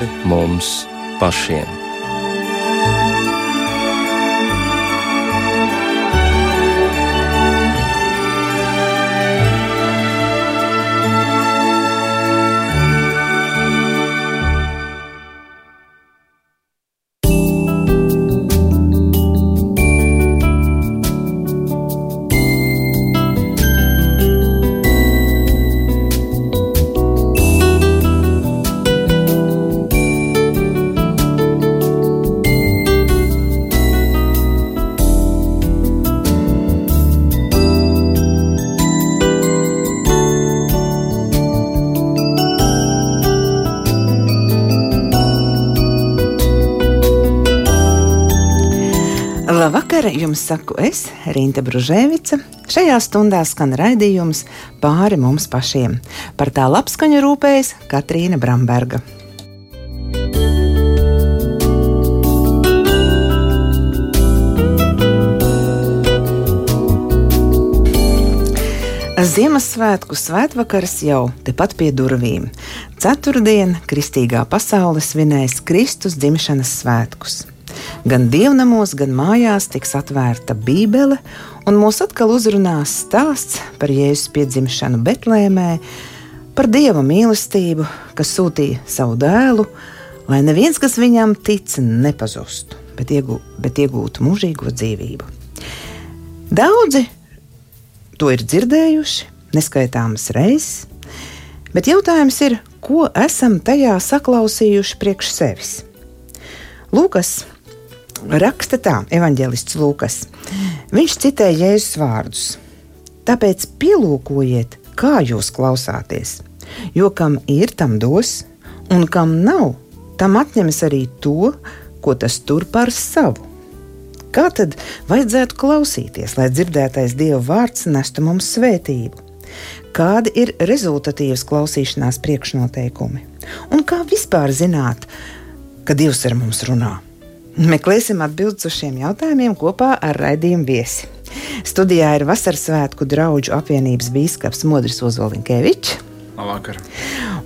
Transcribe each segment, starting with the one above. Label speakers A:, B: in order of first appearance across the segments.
A: pāri mums pašiem.
B: Jums saku es, Rīta Bružēvica. Šajā stundā skan raidījums pāri mums pašiem. Par tā labskaņu rūpējas Katrīna Bramberga. Ziemassvētku svētvakars jau tepat pie durvīm. Ceturtdiena kristīgā pasaule svinēs Kristus dzimšanas svētkus. Gan dievnamos, gan mājās tiks atvērta Bībele, un mūs atkal uzrunās stāsts par Jēzus piedzimšanu Betlēmē, par Dieva mīlestību, kas sūtīja savu dēlu, lai neviens, kas viņam tic, nepazustu, bet, iegū, bet iegūtu mūžīgo dzīvību. Daudzi to ir dzirdējuši, neskaitāmas reizes, bet jautājums ir, ko esam tajā saklausījuši priekš sevis. Lūkas raksta tā, evanģēlists Lūkas. Viņš citē Jēzus vārdus. Tāpēc pielūkojiet, kā jūs klausāties. Jo kam ir, tam dos, un kam nav, tam atņems arī to, ko tas tur par savu. Kā tad vajadzētu klausīties, lai dzirdētais Dieva vārds nestu mums svētību? Kādi ir rezultatīvas klausīšanās priekšnoteikumi? Un kā vispār zināt, ka Dievs ar mums runā? Meklēsim atbildes uz šiem jautājumiem kopā ar raidījumu viesi. Studijā ir Vasaras svētku draugu apvienības biskups Modris Ozolinkēvičs.
C: Labvakar.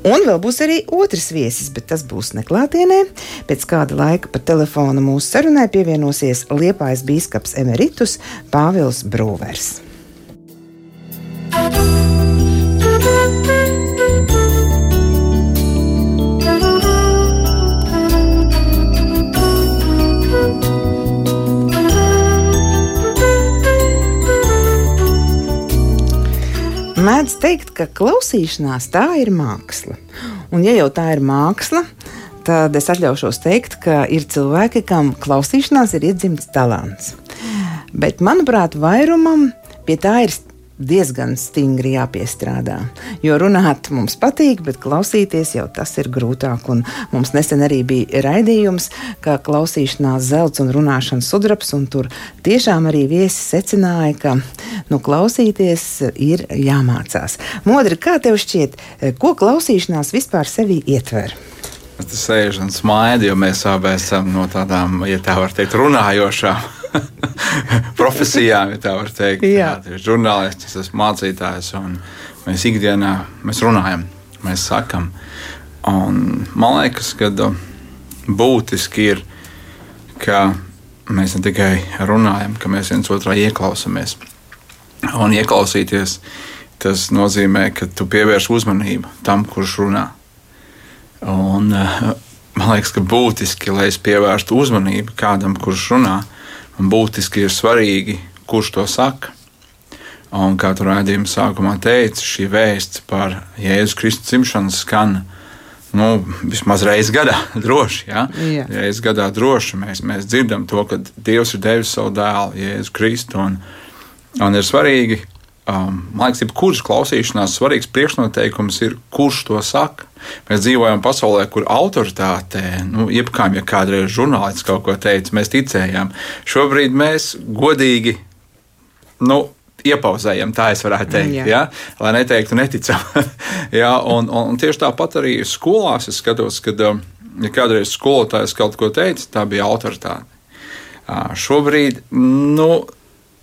B: Un vēl būs arī otrs viesis, bet tas būs neklātienē. Pēc kāda laika pa telefonu mūsu sarunai pievienosies Liepājas biskups Emeritus Pāvils Brūvers. Mēdz teikt, ka klausīšanās tā ir māksla. Un, ja jau tā ir māksla, tad es atļaušos teikt, ka ir cilvēki, kam klausīšanās ir iedzimts talants. Bet, manuprāt, vairumam pie tā ir diezgan stingri jāpiestrādā. Jo runāt mums patīk, bet klausīties jau tas ir grūtāk. Un mums nesen arī bija raidījums, kā klausīšanās zelts un runāšanas sudrabs, un tur tiešām arī viesi secināja, ka nu, klausīties ir jāmācās. Modri, kā tev šķiet, ko klausīšanās vispār sevī ietver?
C: Tas sēž un smaida, jo mēs abi esam no tādām, ja tā var teikt, runājošām profesijām, ja tā var teikt. Jā, jā žurnālists, es esmu mācītājs, un mēs ikdienā mēs runājam, mēs sakam. Un man liekas, ka uh, būtiski ir, ka mēs ne tikai runājam, ka mēs viens otrā ieklausāmies. Un ieklausīties, tas nozīmē, ka tu pievērsi uzmanību tam, kurš runā. Un, uh, man liekas, ka būtiski, lai es pievērstu uzmanību kādam, kurš runā, Un būtiski ir svarīgi, kurš to saka. Un kā tur rādījuma sākumā teica, šī vēsts par Jēzus Kristus dzimšanu skan nu, vismaz reizes gadā, droši. Ja? Jā. Reizes gadā droši mēs, mēs dzirdam to, ka Dievs ir devis savu dēlu, Jēzu Kristu. Un, un ir svarīgi, man liekas, jebkuras klausīšanās svarīgs priekšnoteikums ir, kurš to saka. Mēs dzīvojam pasaulē, kur autoritāte, nu, jebkām, ja kādreiz žurnālists kaut ko teica, mēs ticējām. Šobrīd mēs godīgi. Nu, iepauzējam, tā es varētu teikt, jā. Ja? lai neteiktu, neticam. ja? un, un, un tieši tāpat arī skolās es skatos, kad um, ja kādreiz skolotājs kaut ko teica, tā bija autoritāte. Šobrīd nu,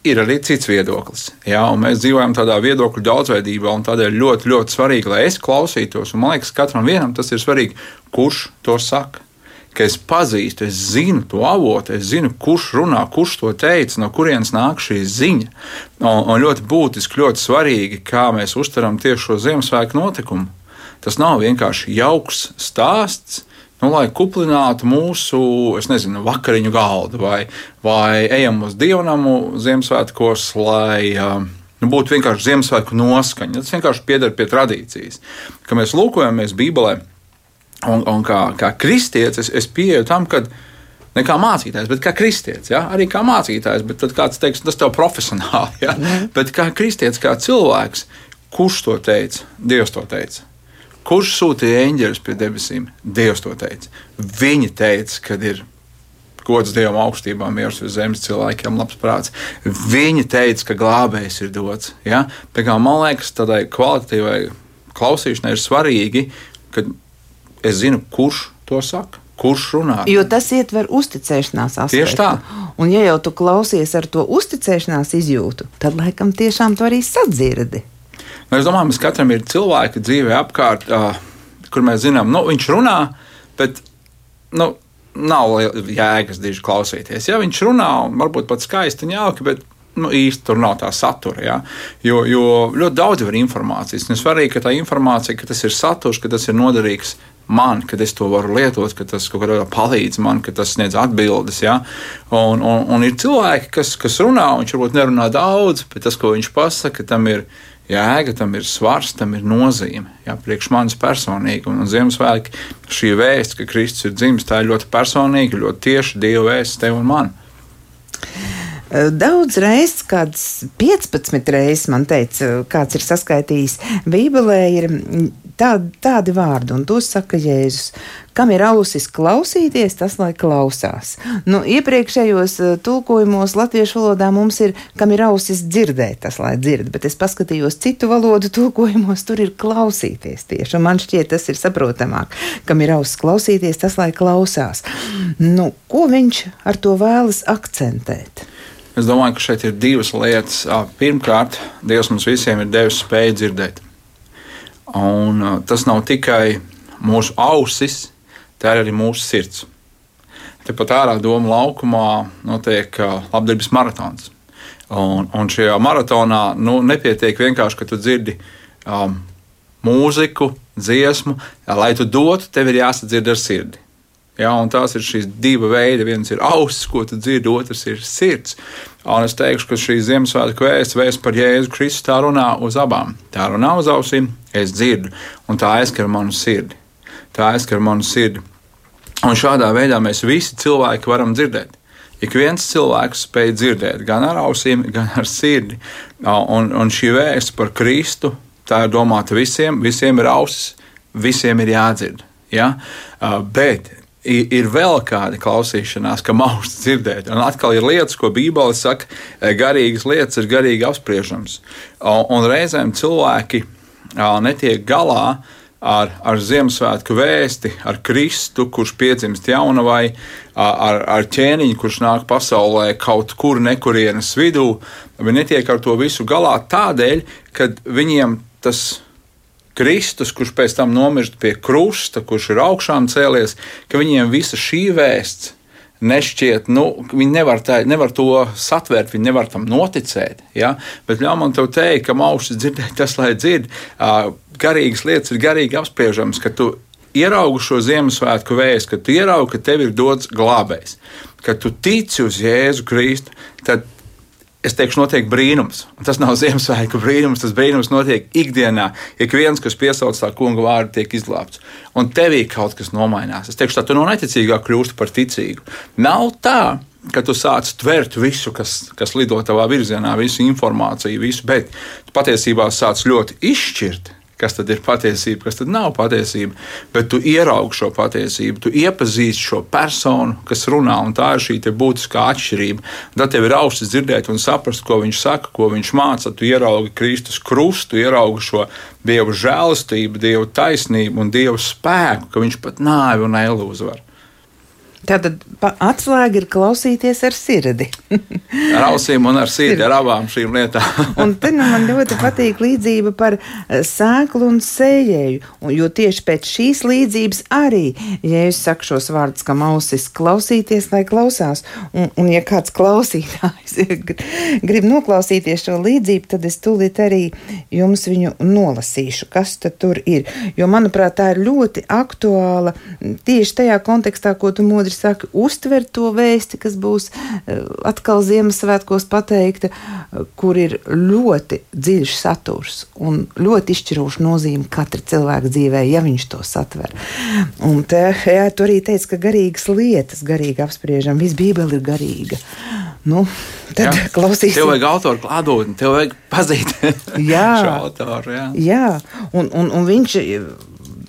C: ir arī cits viedoklis. Jā, mēs dzīvojam tādā viedokļu daudzveidībā, un tādēļ ļoti, ļoti svarīgi, lai es klausītos. Man liekas, katram vienam tas ir svarīgi, kurš to saka. Ka es pazīstu, es zinu to avotu, es zinu, kurš runā, kurš to teica, no kurienes nāk šī ziņa. Un, un ļoti būtiski, ļoti svarīgi, kā mēs uztveram tieši šo Ziemassvētku notikumu. Tas nav vienkārši jauks stāsts, nu, lai kuplinātu mūsu, es nezinu, vakariņu galdu, vai, vai ejam uz dievnamu Ziemassvētkos, lai um, nu, būtu vienkārši Ziemassvētku noskaņa. Tas vienkārši pieder pie tradīcijas. Kad mēs lūkojamies Bībelē, un, un kā, kā kristietis, es, es pieeju tam, ka ne kā mācītājs, bet kā kristietis. Ja? Arī kā mācītājs, bet kāds teiks, tas tev profesionāli. Ja? Mm. Bet kā kristietis, kā cilvēks, kurš to teica? Dievs to teica. Kurš sūtīja eņģeļus pie debesīm? Dievs to teica. Viņi teica, ka ir gods Dievam augstībām, mieru uz zemes cilvēkiem, labs prāts. Viņi teica, ka glābējs ir dots. Ja? Tā kā man liekas, tādai kvalitatīvai klausīšanai ir svarīgi, ka es zinu, kurš to saka. Kurš runā?
B: Jo tas ietver uzticēšanās aspektu.
C: Tieši tā.
B: Un, ja jau tu klausies ar to uzticēšanās izjūtu, tad laikam tiešām tu arī sadzirdi.
C: Nu, es domāju, ka katram ir cilvēki dzīvē apkārt, kur mēs zinām, nu, viņš runā, bet nu, nav jēgas diži klausīties. Ja viņš runā, varbūt pat skaisti un jauki, bet nu, īsti tur nav tā satura. Ja? Jo, jo ļoti daudz ir informācijas. Un svarīgi, ka tā informācija, ka tas ir saturs, ka tas ir noderīgs man, kad es to varu lietot, ka tas kaut kādā palīdz man, ka tas sniedz atbildes. Ja? Un, un, un ir cilvēki, kas, kas runā, un viņš varbūt nerunā daudz, bet tas, ko viņš pasaka, tam ir jēga, tam ir svars, tam ir nozīme. Jā, priekš manis personīgi. Un, un Ziemassvētki šī vēsts, ka Kristus ir dzimis, tā ir ļoti personīga, ļoti tieši Dieva vēsts tev un man.
B: Daudz reizes, kādas 15 reizes man teica, kāds ir saskaitījis, Bībelē ir tādi, tādi vārdi, un tos saka Jēzus. Kam ir ausis klausīties, tas lai klausās. Nu, iepriekšējos uh, tulkojumos latviešu valodā mums ir, kam ir ausis dzirdēt, tas lai dzird, bet es paskatījos citu valodu tulkojumos, tur ir klausīties tieši, un man šķiet tas ir saprotamāk. Kam ir ausis klausīties, tas lai klausās. Nu, ko viņš ar to vēlas akcentēt?
C: Es domāju, ka šeit ir divas lietas. Pirmkārt, Dievs mums visiem ir devis spēju dzirdēt. Un, tas nav tikai mūsu ausis, tā ir arī mūsu sirds. Tepat ārā doma laukumā notiek labdarības maratons. Un, un šajā maratonā nu, nepietiek vienkārši, ka tu dzirdi um, mūziku, dziesmu. Lai tu dotu, tev ir jāsadzird ar sirdi. Ja, tās ir šīs divi veidi. Viens ir auss, ko tu dzirdi, otrs ir sirds. Un es teikšu, ka šī Ziemassvētku vēsts, vēsts par Jēzu Kristu, tā runā uz abām. Tā runā uz ausīm, es dzirdu, un tā aizskar manu sirdi. Tā aizskar manu sirdi. Un šādā veidā mēs visi cilvēki varam dzirdēt. Ik viens cilvēks spēj dzirdēt gan ar ausīm, gan ar sirdi. Un, un šī vēsts par Kristu, tā ir domāta visiem, visiem ir ausis, visiem ir jādzird. Ja? Bet ir vēl kāda klausīšanās, ka mausts dzirdēt. Un atkal ir lietas, ko Bībele saka, e, garīgas lietas ir garīgi apspriežams. Un reizēm cilvēki netiek galā ar, ar Ziemassvētku vēsti, ar Kristu, kurš piedzimst jaunavai, ar, ar ķēniņu, kurš nāk pasaulē kaut kur nekurienes vidū. Viņi netiek ar to visu galā tādēļ, ka viņiem tas ir Kristus, kurš pēc tam nomirst pie krusta, kurš ir augšām cēlies, ka viņiem visa šī vēsts nešķiet, nu, viņi nevar, tā, nevar to satvērt, viņi nevar tam noticēt. Ja? Bet ļauj man te teikt, ka ausis dzirdēt, tas lai dzird. Garīgas lietas ir garīgi apspriežamas, ka tu ieraugi šo Ziemassvētku vēstu, ka tu ieraugi, ka tev ir dots glābējs, ka tu tici uz Jēzu Kristu, tad es teikšu, notiek brīnums. Un tas nav Ziemassvētku brīnums, tas brīnums notiek ikdienā. Ik viens, kas piesauc tā kunga vārdu, tiek izglābts. Un tevī kaut kas nomainās. Es teikšu, tā tu no neticīgā kļūsti par ticīgu. Nav tā, ka tu sāc tvert visu, kas, kas lido tavā virzienā, visu informāciju, visu, bet tu patiesībā sāc ļoti izšķirt kas tad ir patiesība, kas tad nav patiesība. Bet tu ieraugi šo patiesību, tu iepazīsti šo personu, kas runā, un tā ir šī būtiskā atšķirība. Tad tev ir ausis dzirdēt un saprast, ko viņš saka, ko viņš māca. Tu ieraugi Kristus krustu, ieraugi šo Dieva žēlastību, Dieva taisnību un Dieva spēku, ka viņš pat nāvi un elu uzvar.
B: Tātad atslēga ir klausīties ar sirdi.
C: Ar ausīm un ar sirdi, ar abām šīm lietām.
B: Un te nu man ļoti patīk līdzība par eh, sēklu un sējēju. Un, jo tieši pēc šīs līdzības arī, ja es saku šos vārdus, kam ausis klausīties, lai klausās, un, un ja kāds klausītājs grib noklausīties šo līdzību, tad es tūlīt arī jums viņu nolasīšu, kas tad tur ir. Jo, manuprāt, tā ir ļoti aktuāla tieši tajā kontekstā, ko tu modri saki, uztver to vēsti, kas būs eh, atkal Ziemassvētkos pateikta, kur ir ļoti dziļš saturs un ļoti izšķiroša nozīme katra cilvēka dzīvē, ja viņš to satver. Un te, jā, tu arī teici, ka garīgas lietas, garīgi apspriežam, viss Bībele ir garīga. Nu, tad
C: Jā.
B: klausīsimies.
C: Tev vajag autoru klātotni, tev vajag pazīt
B: Jā.
C: šo autoru. Jā.
B: Jā, un, un, un viņš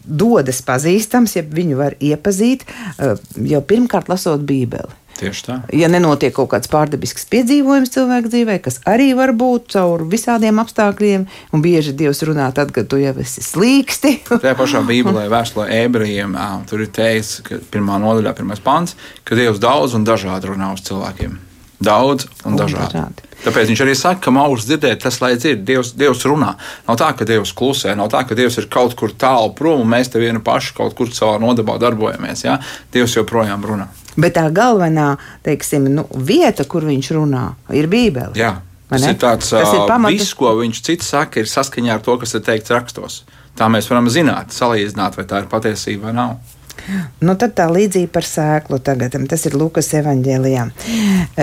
B: dodas pazīstams, ja viņu var iepazīt eh, jau pirmkārt lasot Bībeli.
C: Tieši tā.
B: Ja nenotiek kaut kāds pārdabisks piedzīvojums cilvēka dzīvē, kas arī var būt caur visādiem apstākļiem, un bieži Dievs runā tad, kad tu jau esi slīksti.
C: Tajā pašā Bībelē, vēstulē ebrejiem, tur ir teikts, ka pirmā nodaļā, pirmais pants, ka Dievs daudz un dažādi runā uz cilvēkiem. Daudz un
B: Un
C: dažādi.
B: dažādi.
C: Tāpēc viņš arī saka, ka maus dzirdēt, tas lai dzird. Dievs, Dievs runā. Nav tā, ka Dievs klusē, nav tā, ka Dievs ir kaut kur tālu prom un mēs te vienu pašu kaut kur savā nodabā darbojamies. Ja? Dievs joprojām runā.
B: Bet tā galvenā teiksim, nu, vieta, kur viņš runā, ir Bībele.
C: Jā. Tas ir tāds
B: Tas ir pamata-
C: viss, ko viņš cits saka, ir saskaņā ar to, kas ir teikts rakstos. Tā mēs varam zināt, salīdzināt, vai tā ir patiesība vai nav.
B: Nu, tad tā līdzība par sēklu tagad, tas ir Lukas evanģēlijā.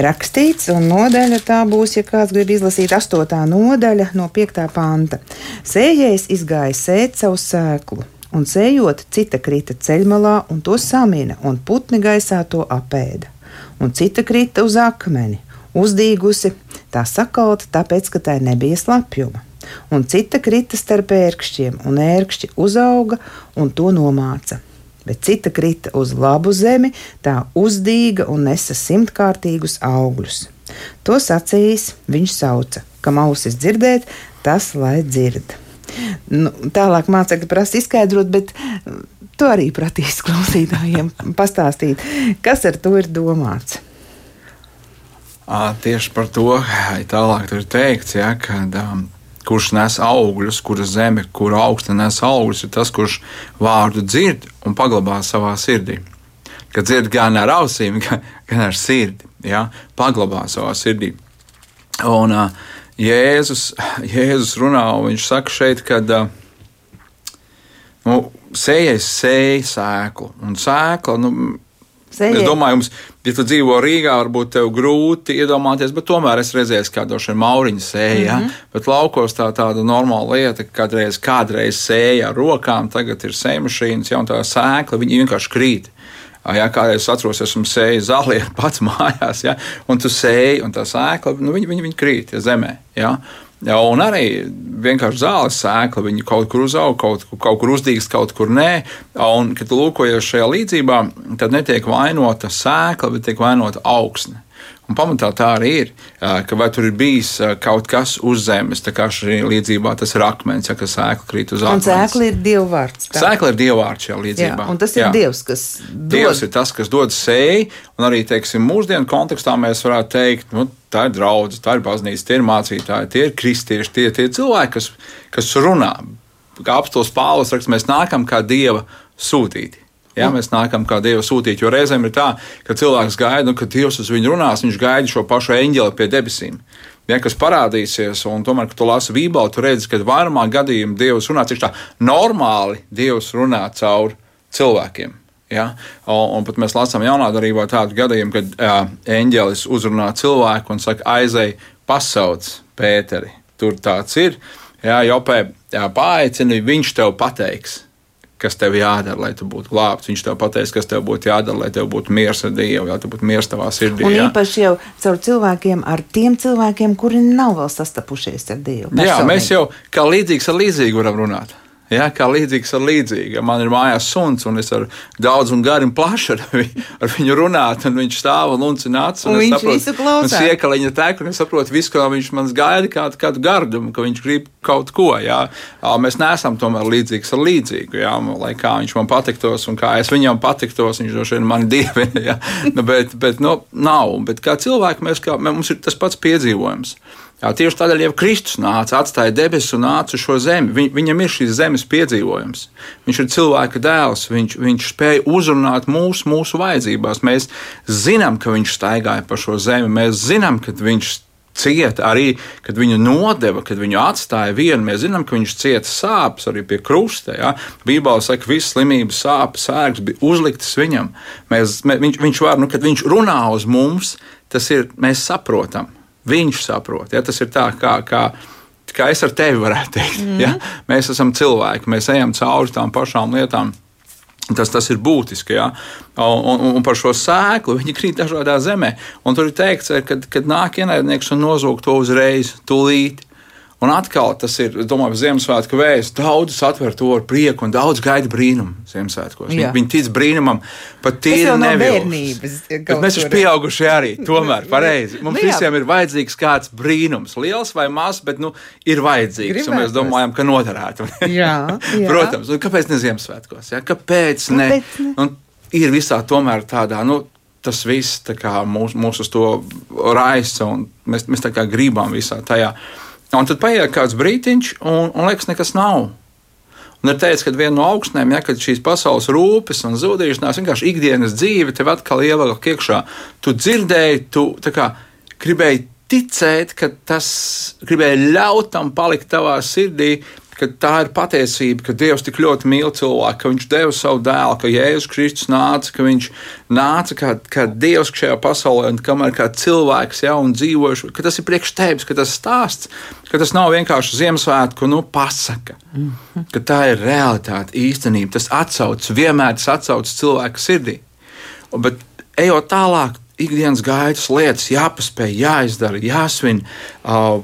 B: Rakstīts, un nodaļa tā būs, ja kāds grib izlasīt, astotā nodaļa no piektā panta. Sējējs izgāja sēt savu sēklu, un sējot, cita krita ceļmalā, un to samina, un putni gaisā to apēda. Un cita krita uz akmeni, uzdīgusi, tā sakalta, tāpēc, ka tai nebija slapjuma. Un cita krita starp ērkšķiem, un ērkšķi uzauga un to nomāca bet cita krita uz labu zemi, tā uzdīga un nesa simtkārtīgus augļus. To sacījis, viņš sauca, kam ausis dzirdēt, tas lai dzird. Nu, tālāk mācekļi prasa izskaidrot, bet mm, tu arī pratīsi klausītājiem pastāstīt, kas ar to ir domāts.
C: Ā, Tieši par to tālāk ir teikts, ja, ka um, kurš nes augļus, kura zeme, kur augsta nes augļus, ir tas, kurš vārdu dzird un paglabā savā sirdī. Kad dzird gan ar ausīm, gan, gan ar sirdi, ja, paglabā savā sirdī. Un uh, Jēzus, Jēzus runā, un viņš saka šeit, ka uh, nu, sējais sēja sēklu, un sēkla, nu,
B: Sējai-
C: Es domāju, jums, ja tu dzīvo Rīgā, varbūt tev grūti iedomāties, bet tomēr es redzēju, kā došana mauriņa sēja. Mm -hmm. Bet laukos tā tāda normāla lieta, ka kādreiz, kādreiz sēja ar rokām, tagad ir sēmašīnas, ja un tā sēkla, viņi vienkārši krīt. Jā, kādreiz es atceros, esmu sējis zālē pats mājās, ja, un tu sēji, un tā sēkla, nu, viņi, viņi, viņi krīt ja, zemē. Ja. Jā, un arī vienkārši zāles sēkla. Viņa kaut kur uzaug, kaut, kaut kur uzdīgs, kaut kur nē. Un, kad tu lūkojies šajā līdzībā, tad netiek vainota sēkla, bet tiek vainota augsne. Un pamatā tā arī ir, ka vai tur ir bijis kaut kas uz zemes, tā kā šī līdzībā tas ir akmens, ja kas sēkla krīt uz
B: Un
C: akmens.
B: sēkla ir Dieva vārds. tā.
C: Sēkla ir dievvvārds šajā
B: Jā,
C: līdzībā.
B: un tas ir
C: Jā.
B: Dievs, kas
C: Dievs
B: dod
C: ir tas, kas dod sēju, un arī teiksim, mūsdienu kontekstā mēs varētu teikt, nu, tā ir draudzene, tā ir baznīca, tie ir mācītāji, tie ir kristieši, tie ir cilvēki, kas, kas runā. Kā apstāsts Pāvils raksta, mēs nākam kā Dieva sūtīti. Jā, mēs nākam kā Dieva sūtīti, jo reizēm ir tā, ka cilvēks gaida, nu, ka Dievs uz viņu runās, viņš gaida šo pašu eņģeli pie debesīm. Ja, kas parādīsies, un tomēr, kad tu lasi Bībeli, tu redzi, ka vairumā gadījumā Dievs runā tieši tā normāli. Dievs runā caur cilvēkiem. Ja? Un, un pat mēs lasām jaunā darbā tādu gadījumu, kad uh, eņģelis uzrunā cilvēku un saka, aizej, pasauc Pēteri. Tur tāds ir. Jā, Jopē, jā, paaicini, viņš tev pateiks, kas tev jādara, lai tu būtu glābts. Viņš tev pateiks, kas tev būtu jādara, lai tev būtu miers ar Dievu, lai tev būtu miers tavā sirdī.
B: Un
C: jā.
B: īpaši jau caur cilvēkiem, ar tiem cilvēkiem, kuri nav vēl sastapušies ar Dievu.
C: Jā,
B: personīgi.
C: mēs jau kā līdzīgs ar līdzīgu varam runāt. Ja, kā līdzīgs ar līdzīgu. Ja man ir mājās suns, un es ar daudz un garu un plašu ar, vi, ar viņu runāju, un viņš stāv un lucina acis.
B: Un, un viņš saprotu, visu klausās.
C: Un iekaliņa tek, un es saprotu visu, kā viņš man gaida, kādu, kādu gardumu, ka viņš grib kaut ko. Ja. Mēs neesam tomēr līdzīgs ar līdzīgu. Ja. Lai kā viņš man patiktos, un kā es viņam patiktos, viņš droši vien mani dievina. Ja. Nu, bet, bet nu, nav. Bet kā cilvēki, mēs, kā, mums ir tas pats piedzīvojums. Jā, tieši tādēļ jau Kristus nāca, atstāja debesis un nāca uz šo zemi. Viņ, viņam ir šīs zemes piedzīvojums. Viņš ir cilvēka dēls, viņš, viņš spēja uzrunāt mūsu, mūsu vajadzībās. Mēs zinām, ka viņš staigāja pa šo zemi, mēs zinām, ka viņš cieta arī, kad viņu nodeva, kad viņu atstāja vienu. Mēs zinām, ka viņš cieta sāpes arī pie krusta. Ja? Bībelē saka, ka visas slimības, sāpes, sērgas bija uzliktas viņam. Mēs, mē, viņš, viņš var, nu, kad viņš runā uz mums, tas ir, mēs saprotam. Viņš saprot. Ja? Tas ir tā, kā, kā, kā es ar tevi varētu teikt. Mm. Ja? Mēs esam cilvēki, mēs ejam cauri tām pašām lietām. Tas, tas ir būtiski. Ja? Un, un, un par šo sēklu viņi krīt dažādā zemē. Un tur ir teikts, ka, kad nāk ienaidnieks un nozog to uzreiz, tūlīt. Un atkal tas ir, domāju, Ziemassvētku vēsts. Daudz atver to ar prieku un daudz gaida brīnumu Ziemassvētkos. Viņi, viņi tic brīnumam, pat tīri nevienības. Bet mēs esam pieauguši arī, tomēr pareizi. Mums nu, visiem ir vajadzīgs kāds brīnums, liels vai mazs, bet nu, ir vajadzīgs. Gribētu. Un mēs domājam, ka noderētu.
B: jā, jā.
C: Protams, un kāpēc ne Ziemassvētkos? Ja? Kāpēc ne? Kāpēc ne? Un ir visā tomēr tādā. Nu, Tas viss mūs, mūs uz to raisa, un mēs, mēs tā kā gribam visā tajā. Un tad paiet kāds brīdiņš, un, un liekas, nekas nav. Un ir teicis, ka viena no augstnēm, ja šīs pasaules rūpes un zudīšanās, vienkārši ikdienas dzīve tev atkal ievelk iekšā. Tu dzirdēji, tu kā, gribēji ticēt, ka tas gribēja ļaut tam palikt tavā sirdī, ka tā ir patiesība, ka Dievs tik ļoti mīl cilvēku, ka Viņš deva savu dēlu, ka Jēzus Kristus nāca, ka Viņš nāca kā, kā Dievs šajā pasaulē, un kamēr kā cilvēks jau un dzīvojuši, ka tas ir priekš tevis, ka tas stāsts, ka tas nav vienkārši Ziemassvētku nu, pasaka, mm -hmm. ka tā ir realitāte, īstenība. Tas atsauc, vienmēr tas atsauc cilvēka sirdī. Bet ejot tālāk, ikdienas gaitas lietas jāpaspēj, jāizdara, jāsvin. Uh,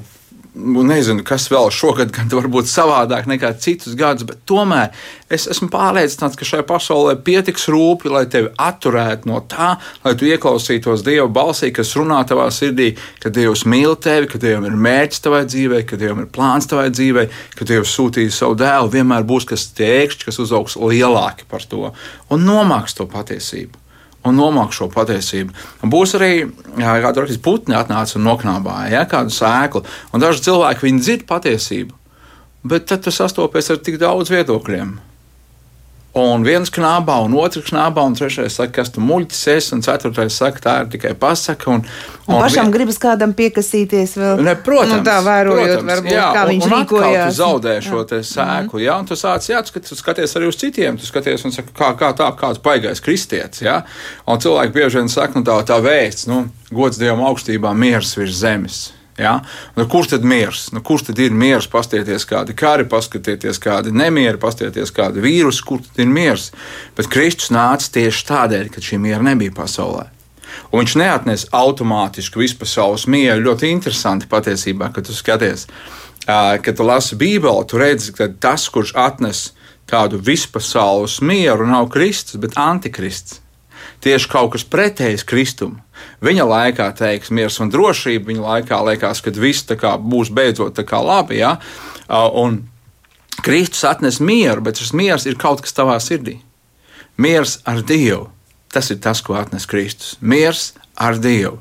C: nezinu, kas vēl šogad, gan varbūt savādāk nekā citus gadus, bet tomēr es esmu pārliecināts, ka šai pasaulē pietiks rūpi, lai tevi atturētu no tā, lai tu ieklausītos Dieva balsī, kas runā tavā sirdī, ka Dievs mīl tevi, ka Dievam ir mērķis tavai dzīvei, ka Dievam ir plāns tavai dzīvei, ka Dievs sūtīs savu dēlu, vienmēr būs kas tiekšķis, kas uzaugs lielāki par to. Un nomāks to patiesību un nomāk šo patiesību. Būs arī kāda rakstīs putni atnāca un noknābāja ja, kādu sēklu, un daži cilvēki viņi dzird patiesību, bet tad tu sastopies ar tik daudz viedokļiem. Un viens knābā, un otrs knābā, un trešais saka, kas tu muļķis esi, un ceturtais saka, tā ir tikai pasaka. Un,
B: un, un pašam vien... gribas kādam piekasīties vēl.
C: Ne, protams, nu,
B: tā vērojot, protams, varbūt, jā, kā viņš un, un rīkojās.
C: Tu zaudē šo te sēklu, jā, un tu sāc, jā, tu, skaties arī uz citiem, tu skaties un saka, kā, kā tā, kāds paigais kristietis, jā. Un cilvēki bieži vien saka, nu tā, tā vēsts, nu, gods Dievam augstībā, miers virs zemes. Ja? Nu, kurš tad miers? Nu, kurš tad ir miers? Pastieties, kādi kari, paskatieties, kādi nemieri, pastieties, kādi vīrusi, kur tad ir miers. Bet Kristus nāca tieši tādēļ, ka šī miera nebija pasaulē. Un viņš neatnes automātiski vispasaules mieru. Ļoti interesanti patiesībā, kad tu skaties, kad tu lasi Bībeli, tu redzi, ka tas, kurš atnes tādu vispasaules mieru, nav Kristus, bet Antikrists tieši kaut kas pretējs Kristum. Viņa laikā teiks miers un drošība, viņa laikā liekas, ka viss būs beidzot labi. Ja? Un Kristus atnes mieru, bet šis miers ir kaut kas tavā sirdī. Miers ar Dievu. Tas ir tas, ko atnes Kristus. Miers ar Dievu.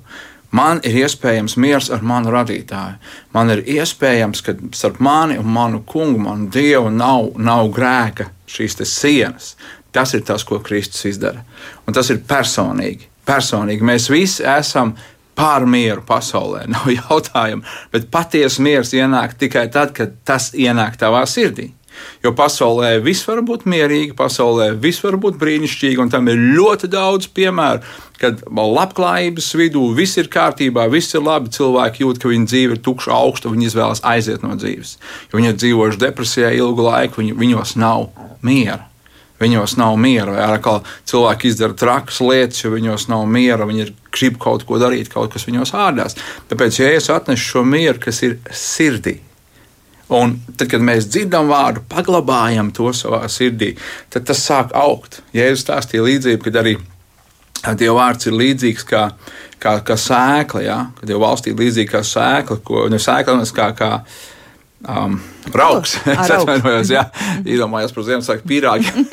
C: Man ir iespējams miers ar manu radītāju. Man ir iespējams, ka starp mani un manu kungu, manu dievu, nav, nav grēka šīs sienas. Tas ir tas, ko Kristus izdara. Un tas ir personīgi. Personīgi. Mēs visi esam pār mieru pasaulē, nav jautājumu. Bet patiesa miers ienāk tikai tad, kad tas ienāk tavā sirdī. Jo pasaulē viss var būt mierīgi, pasaulē viss var būt brīnišķīgi, un tam ir ļoti daudz piemēru, kad labklājības vidū viss ir kārtībā, viss ir labi. Cilvēki jūt, ka viņu dzīve ir tukša, augsta, viņi izvēlas aiziet no dzīves. Jo viņi ir dzīvojuši depresijā ilgu laiku, viņi, viņos nav miera. Viņos nav miera, vai arī cilvēki izdara trakas lietas, jo viņos nav miera, viņi grib kaut ko darīt, kaut kas viņos ārdās. Tāpēc, ja es atnesu šo mieru, kas ir sirdī, Un tad, kad mēs dzirdam vārdu, paglabājam to savā sirdī, tad tas sāk augt. Jēzus stāstīja līdzību, kad arī Dieva vārds ir līdzīgs kā, kā, kā sēkla, ja? kad Dieva valstī ir līdzīga kā sēkla, ko ne sēkla, bet kā, kā um, raugs. Es atvainojos, jā, iedomājos par Ziemassvētku pīrāgu.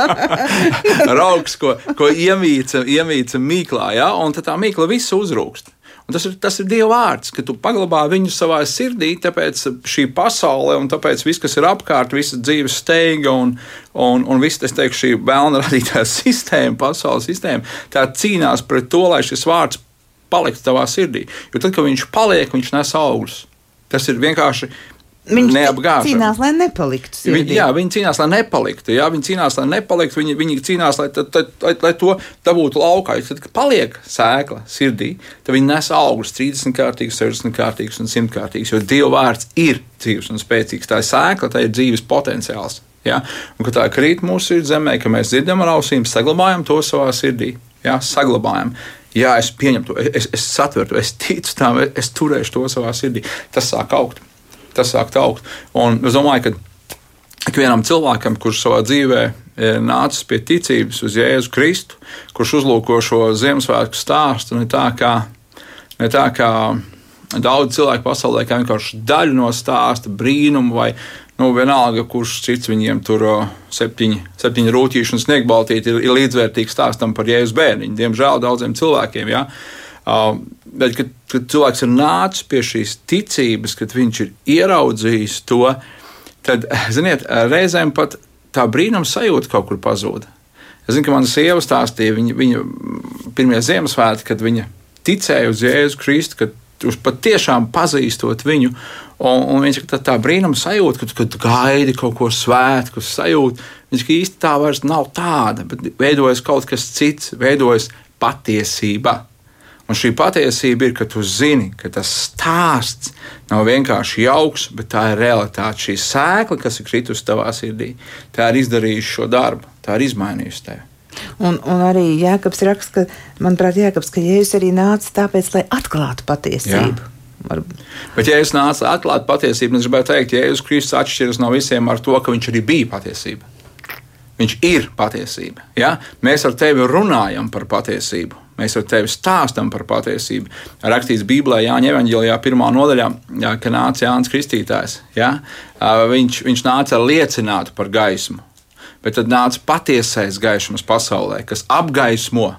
C: raugs, ko, ko iemīca, iemīca mīklā, ja? un tā mīkla visu uzrūkst. Un tas ir, tas ir Dieva vārds, ka tu paglabā viņu savā sirdī, tāpēc šī pasaule un tāpēc viss, kas ir apkārt, visa dzīves steiga un, un, un viss, es teikšu, šī vēlna radītā sistēma, pasaules sistēma, tā cīnās pret to, lai šis vārds paliktu tavā sirdī. Jo tad, kad viņš paliek, viņš nes augļus. Tas ir vienkārši
B: Viņš cīnās, lai nepaliktu. Sirdī.
C: Jā, viņi cīnās, lai nepaliktu. Jā, viņi cīnās, lai nepaliktu. Viņi, viņi cīnās, lai, tad, tad, lai, lai to dabūtu laukā. Tad, kad paliek sēkla sirdī, tad viņi nes augļus 30 kārtīgus, 60 kārtīgus un 100 kārtīgus. Jo Dieva vārds ir dzīves un spēcīgs. Tā ir sēkla, tā ir dzīves potenciāls. Ja? Un, kad tā krīt mūsu zemē, ka mēs dzirdam ar ausīm, saglabājam to savā sirdī. Ja? Saglabājam. Jā, es pieņemu to, es, es satveru es ticu tam, es, turēšu to savā sirdī. Tas sāk augt tas sākt augt. Un es domāju, ka ikvienam cilvēkam, kurš savā dzīvē ir nācis pie ticības uz Jēzu Kristu, kurš uzlūko šo Ziemassvētku stāstu, ne tā kā, ne tā kā daudz cilvēku pasaulē, kā vienkārši daļu no stāsta, brīnumu vai nu, vienalga, kurš cits viņiem tur septiņi, septiņi rūtīši un sniegbaltīti ir, ir līdzvērtīgs stāstam par Jēzus bērniņu. Diemžēl daudziem cilvēkiem. Ja? Uh, bet, kad, kad cilvēks ir nācis pie šīs ticības, kad viņš ir ieraudzījis to, tad, ziniet, reizēm pat tā brīnuma sajūta kaut kur pazūd. Es zinu, ka mana sieva stāstīja, viņa, viņa pirmie Ziemassvētki, kad viņa ticēja uz Jēzu Kristu, kad jūs patiešām pazīstot viņu. Un, un viņš tā, tā brīnuma sajūta, ka, kad gaidi kaut ko svētku, sajūta, viņš īsti tā vairs nav tāda, bet veidojas kaut kas cits, veidojas patiesība. Un šī patiesība ir, ka tu zini, ka tas stāsts nav vienkārši jauks, bet tā ir realitāte. Šī sēkla, kas ir kritusi tavā sirdī, tā ir izdarījusi šo darbu, tā ir izmainījusi tevi.
B: Un, un arī Jēkabs raksta, ka, manuprāt, Jēkabs, ka Jēzus arī nāca tāpēc, lai atklātu patiesību. Jā.
C: Var... Bet, ja es nācu atklāt patiesību, tad es gribētu teikt, ka Jēzus Kristus atšķiras no visiem ar to, ka viņš arī bija patiesība. Viņš ir patiesība. Ja? Mēs ar tevi runājam par patiesību. Mēs ar tevi stāstām par patiesību. Rakstīts Bībelē, Jāņa Evanģelijā, pirmā nodaļā, jā, ka nāca Jānis Kristītājs. Ja? Viņš, viņš nāca liecināt par gaismu, bet tad nāca patiesais gaismas pasaulē, kas apgaismo.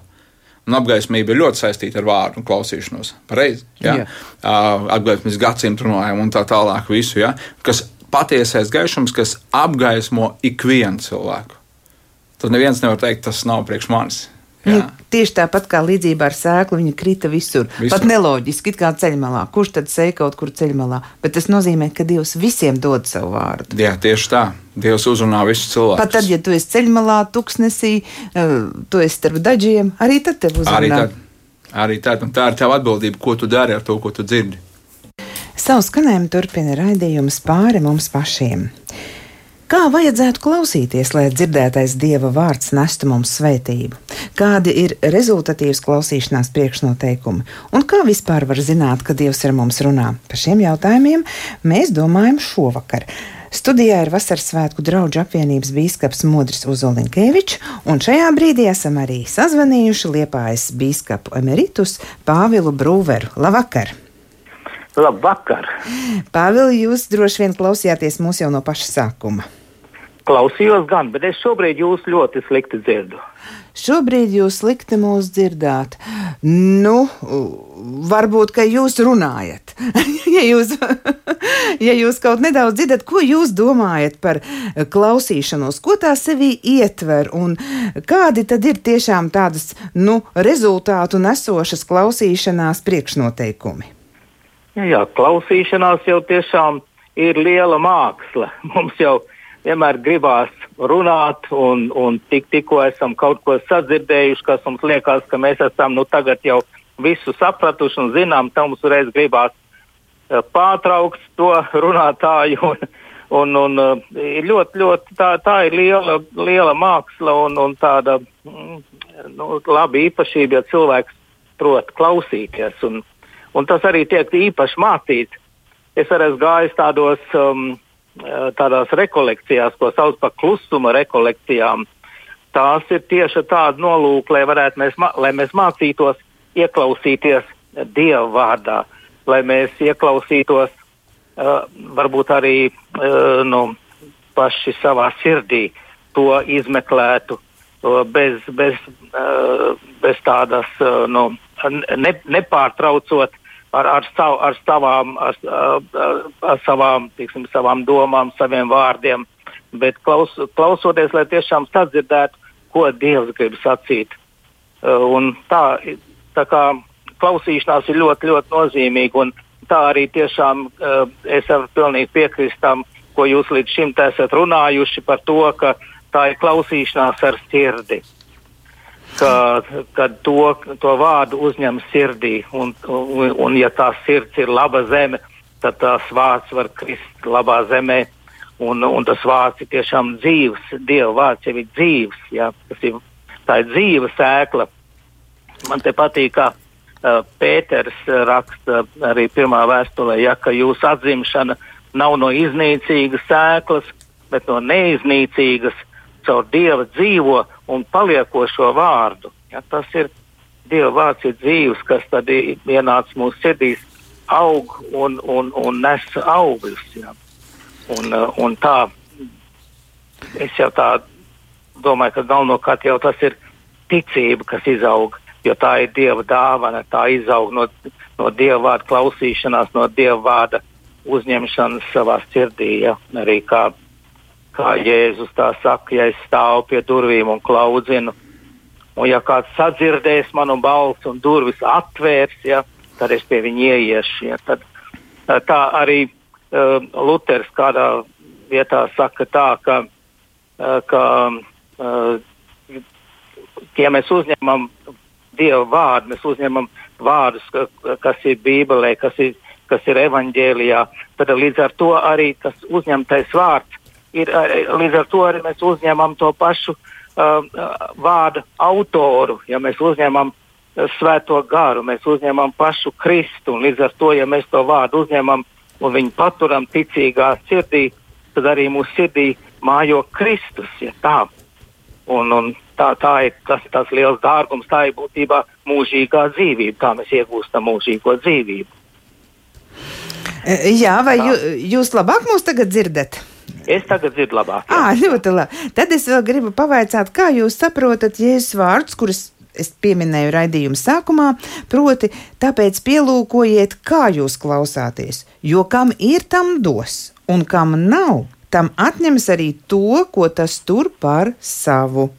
C: Un apgaismība ir ļoti saistīta ar vārdu un klausīšanos. Pareizi. Ja? Uh, apgaismības gadsimtu runājam un tā tālāk. Visu, ja? Kas patiesais gaisums, kas apgaismo ikvienu cilvēku. Tad neviens nevar teikt, tas nav priekš manis.
B: Jā. Nu, tieši tāpat kā līdzība ar sēklu, viņa krita visur. visur. Pat neloģiski, kā ceļmalā. Kurš tad sēž kaut kur ceļmalā? Bet tas nozīmē, ka Dievs visiem dod savu vārdu.
C: Jā, tieši tā. Dievs uzrunā visus cilvēkus.
B: Pat tad, ja tu esi ceļmalā, tuksnesī, eh, tu esi starp dažiem, arī tad tev uzrunā.
C: Arī tad, arī tad. Un tā ir tava atbildība, ko tu dari ar to, ko tu dzirdi.
B: Savu skanējumu turpina raidījums pāri mums pašiem. Kā vajadzētu klausīties, lai dzirdētais dieva vārds nestu mums svētību? Kādi ir rezultatīvas klausīšanās priekšnoteikumi? Un kā vispār var zināt, ka dievs ar mums runā? Par šiem jautājumiem mēs domājam šovakar. Studijā ir Vasaras svētku draugu apvienības biskups Modris Uzolinkevičs, un šajā brīdī esam arī sazvanījuši Liepājas biskupu emeritus Pāvilu Brūveru. Labvakar!
D: Labvakar!
B: Pāvili, jūs droši vien klausījāties mūs jau no paša sākuma.
D: Klausījos gan, bet es šobrīd jūs ļoti slikti dzirdu.
B: Šobrīd jūs slikti mūs dzirdāt. Nu, varbūt, ka jūs runājat. ja, jūs, ja jūs kaut nedaudz dzirdat, ko jūs domājat par klausīšanos, ko tā sevī ietver un kādi tad ir tiešām tādas, nu, rezultātu nesošas klausīšanās priekšnoteikumi?
D: Jā, jā, klausīšanās jau tiešām ir liela māksla. Mums jau vienmēr gribās runāt, un, un tik, tikko esam kaut ko sadzirdējuši, kas mums liekas, ka mēs esam nu, tagad jau visu sapratuši un zinām, tam mums reiz gribās uh, pārtraukt to runātāju. Un, un, un uh, ir ļoti, ļoti tā, tā ir liela, liela māksla un, un tāda mm, nu, laba īpašība, ja cilvēks prot klausīties. Un, un tas arī tiek īpaši mācīts es arī esmu gājis tādos, um, tādās rekolekcijās, ko sauc par klusuma rekolekcijām. Tās ir tieši tāda nolūka, lai, mēs, lai mēs mācītos ieklausīties Dieva vārdā, lai mēs ieklausītos uh, varbūt arī uh, nu, paši savā sirdī to izmeklētu uh, bez, bez, uh, bez tādas uh, nu, ne, nepārtraucot ar, ar, sav, ar, savām, ar, ar savām, tiksim, savām domām, saviem vārdiem, bet klaus, klausoties, lai tiešām sadzirdētu, ko Dievs grib sacīt. Un tā, tā kā klausīšanās ir ļoti, ļoti nozīmīga, un tā arī tiešām es varu pilnīgi piekrist tam, ko jūs līdz šim esat runājuši par to, ka tā ir klausīšanās ar sirdi. Ka, ka to, to vārdu uzņem sirdī. Un, un, un ja tā sirds ir laba zeme, tad tās vārds var krist labā zemē. Un, un tas vārds ir tiešām dzīves, Dieva vārds jau ir dzīves. Ja, ir, tā ir dzīva sēkla. Man te patīk, kā uh, Pēters raksta arī pirmā vēstulē, ja, ka jūsu atzimšana nav no iznīcīgas sēklas, bet no neiznīcīgas caur Dieva dzīvo un paliekošo vārdu. Ja, tas ir Dieva vārds, ir dzīves, kas tad ienāca mūsu sirdīs, aug un, un, un nes augļus. Ja. Un, uh, un tā, es jau tā domāju, ka galvenokārt jau tas ir ticība, kas izaug, jo tā ir Dieva dāvana, tā izaug no, no Dieva vārda klausīšanās, no Dieva vārda uzņemšanas savā sirdī, ja, arī kā kā Jēzus tā saka, ja es stāvu pie durvīm un klaudzinu, un ja kāds sadzirdēs manu balsi un durvis atvērs, ja, tad es pie viņa ieiešu. Ja, tad, eh, tā arī uh, Luters kādā vietā saka tā, ka, uh, ka uh, ja mēs uzņemam Dieva vārdu, mēs uzņemam vārdus, ka, kas ir Bībelē, kas ir, kas ir evaņģēlijā, tad līdz ar to arī tas uzņemtais vārds ir, līdz ar to arī mēs uzņemam to pašu uh, vārdu autoru, ja mēs uzņemam uh, svēto garu, mēs uzņemam pašu Kristu, līdz ar to, ja mēs to vārdu uzņemam un viņu paturam ticīgā sirdī, tad arī mūsu sirdī mājo Kristus, ja tā. Un, un tā, tā ir tas, tas liels dārgums, tā ir būtībā mūžīgā dzīvība, kā mēs iegūstam mūžīgo dzīvību.
B: Jā, vai jū, jūs labāk mūs tagad dzirdat?
D: Es tagad dzirdu labāk.
B: Jā, à, ļoti labi. Tad es vēl gribu pavaicāt, kā jūs saprotat Jēzus vārdus, kurus es pieminēju raidījuma sākumā, proti, tāpēc pielūkojiet, kā jūs klausāties, jo kam ir tam dos, un kam nav, tam atņems arī to, ko tas tur par savu.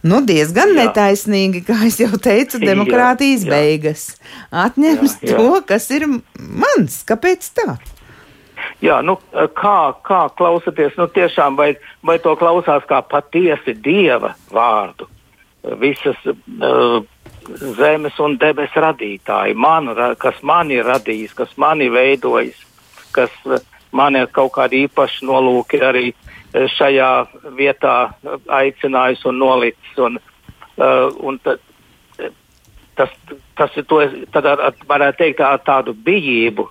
B: Nu, diezgan jā. netaisnīgi, kā jau teicu, demokrātijas jā, jā. beigas. Atņems jā, jā. to, kas ir mans. Kāpēc tā?
D: Jā, nu, kā, kā klausāties, nu, tiešām vai, vai to klausās kā patiesi dieva vārdu? Visas uh, zemes un debesu radītāji, man, kas mani radījis, kas mani veidojis, kas uh, man ir kaut kādi īpaši nolūki arī šajā vietā aicinājis un nolicis. Un, uh, un tad, tas, tas ir to, tad ar, ar, varētu teikt ar tādu bijību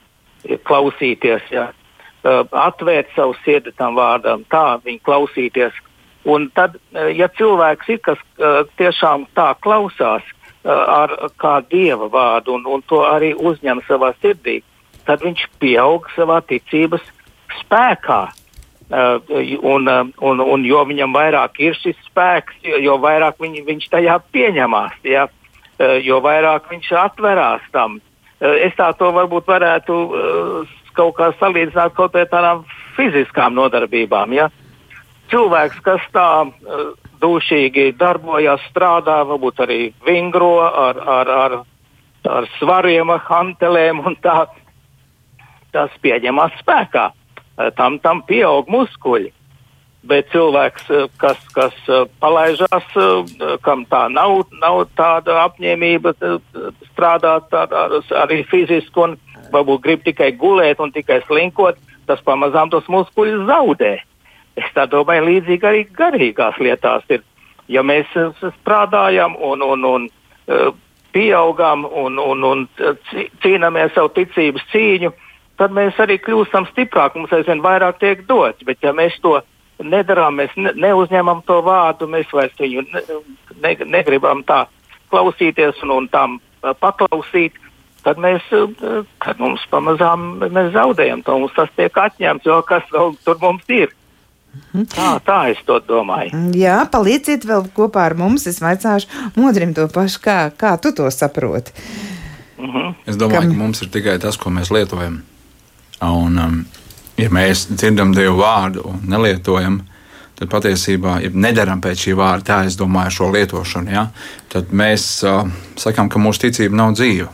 D: klausīties. Uh, atvērt savu sirdi tam vārdam, tā viņu klausīties. Un tad, uh, ja cilvēks ir, kas uh, tiešām tā klausās uh, ar kā dieva vārdu un, un to arī uzņem savā sirdī, tad viņš pieaug savā ticības spēkā. Uh, un, uh, un, un jo viņam vairāk ir šis spēks, jo, vairāk viņ, viņš tajā pieņemās, ja? uh, jo vairāk viņš atverās tam. Uh, es tā to varbūt varētu uh, kaut kā salīdzināt kaut ar tādām fiziskām nodarbībām. Ja? Cilvēks, kas tā uh, dūšīgi darbojas, strādā, varbūt arī vingro ar, ar, ar, ar svariem, ar hantelēm un tā, tas pieņemas spēkā. Uh, tam, tam pieaug muskuļi. Bet cilvēks, kas, kas palaižās, kam tā nav, nav tāda apņēmība strādāt ar, ar, arī fiziski un varbūt grib tikai gulēt un tikai slinkot, tas pamazām tos muskuļus zaudē. Es tā domāju, līdzīgi arī garīgās lietās ir. Ja mēs eh, strādājam un, un, un uh, pieaugam un, un, un cīnāmies savu ticības cīņu, tad mēs arī kļūstam stiprāki, mums aizvien vairāk tiek dots. Bet ja mēs to nedarām, mēs ne, neuzņemam to vārdu, mēs vairs viņu ne, ne, negribam tā klausīties un, un tam paklausīt, tad mēs, kad mums pamazām mēs zaudējam to, mums tas tiek atņemts, jo kas vēl tur mums ir. Tā, tā es to domāju.
B: Jā, palieciet vēl kopā ar mums. Es vaicāšu Modrim to pašu, kā, kā tu to saproti.
C: Mhm. -huh. Es domāju, Kam... ka mums ir tikai tas, ko mēs lietojam. Un, um, ja mēs dzirdam Dievu vārdu un nelietojam, tad patiesībā, ja nedaram pēc šī vārda, tā es domāju, šo lietošanu, ja, tad mēs uh, sakām, ka mūsu ticība nav dzīva.